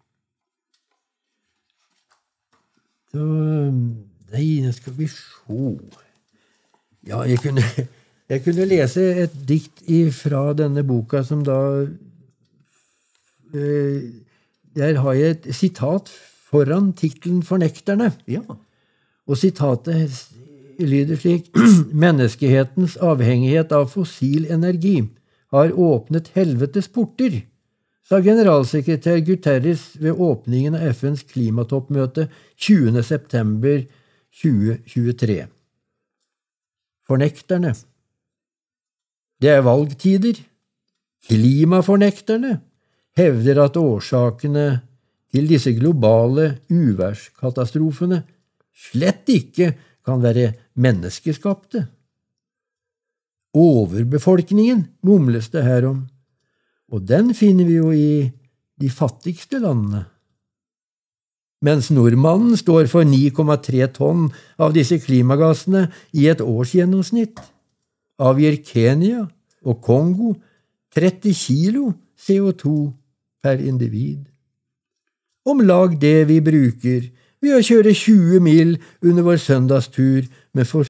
Speaker 2: Så Nei, nå skal vi sjå Ja, jeg kunne, jeg kunne lese et dikt fra denne boka som da Der har jeg et sitat foran tittelen 'Fornekterne'.
Speaker 1: Ja.
Speaker 2: Og sitatet lyder slik Menneskehetens avhengighet av fossil energi har åpnet helvetes porter, sa generalsekretær Guterres ved åpningen av FNs klimatoppmøte 20.9.2023. Fornekterne. Det er valgtider. Klimafornekterne hevder at årsakene til disse globale uværskatastrofene slett ikke kan være menneskeskapte. Overbefolkningen mumles det her om, og den finner vi jo i de fattigste landene. Mens nordmannen står for 9,3 tonn av disse klimagassene i et årsgjennomsnitt, avgir Kenya og Kongo 30 kilo CO2 per individ. Om lag det vi bruker ved å kjøre 20 mil under vår søndagstur med for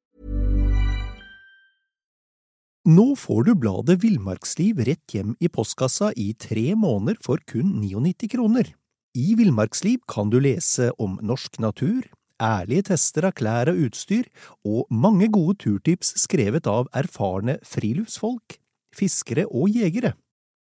Speaker 3: Nå får du bladet Villmarksliv rett hjem i postkassa i tre måneder for kun 99 kroner. I Villmarksliv kan du lese om norsk natur, ærlige tester av klær og utstyr, og mange gode turtips skrevet av erfarne friluftsfolk, fiskere og jegere.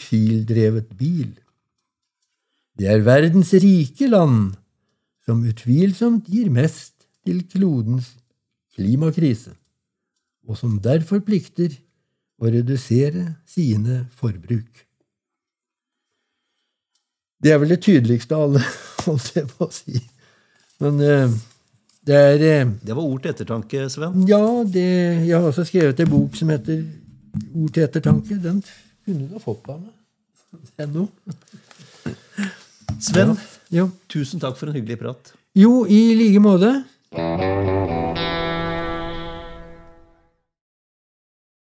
Speaker 2: Fildrevet bil. Det er verdens rike land som utvilsomt gir mest til klodens klimakrise, og som derfor plikter å redusere sine forbruk. Det er vel det tydeligste av alle, holdt jeg på å si. Men eh, det er eh,
Speaker 1: Det var ord til ettertanke, Sven.
Speaker 2: Ja, det, jeg har også skrevet en bok som heter Ord til ettertanke. Den kunne du ha fått deg meg ennå.
Speaker 1: Sven,
Speaker 2: Jo.
Speaker 1: tusen takk for en hyggelig prat.
Speaker 2: jo, i like måte.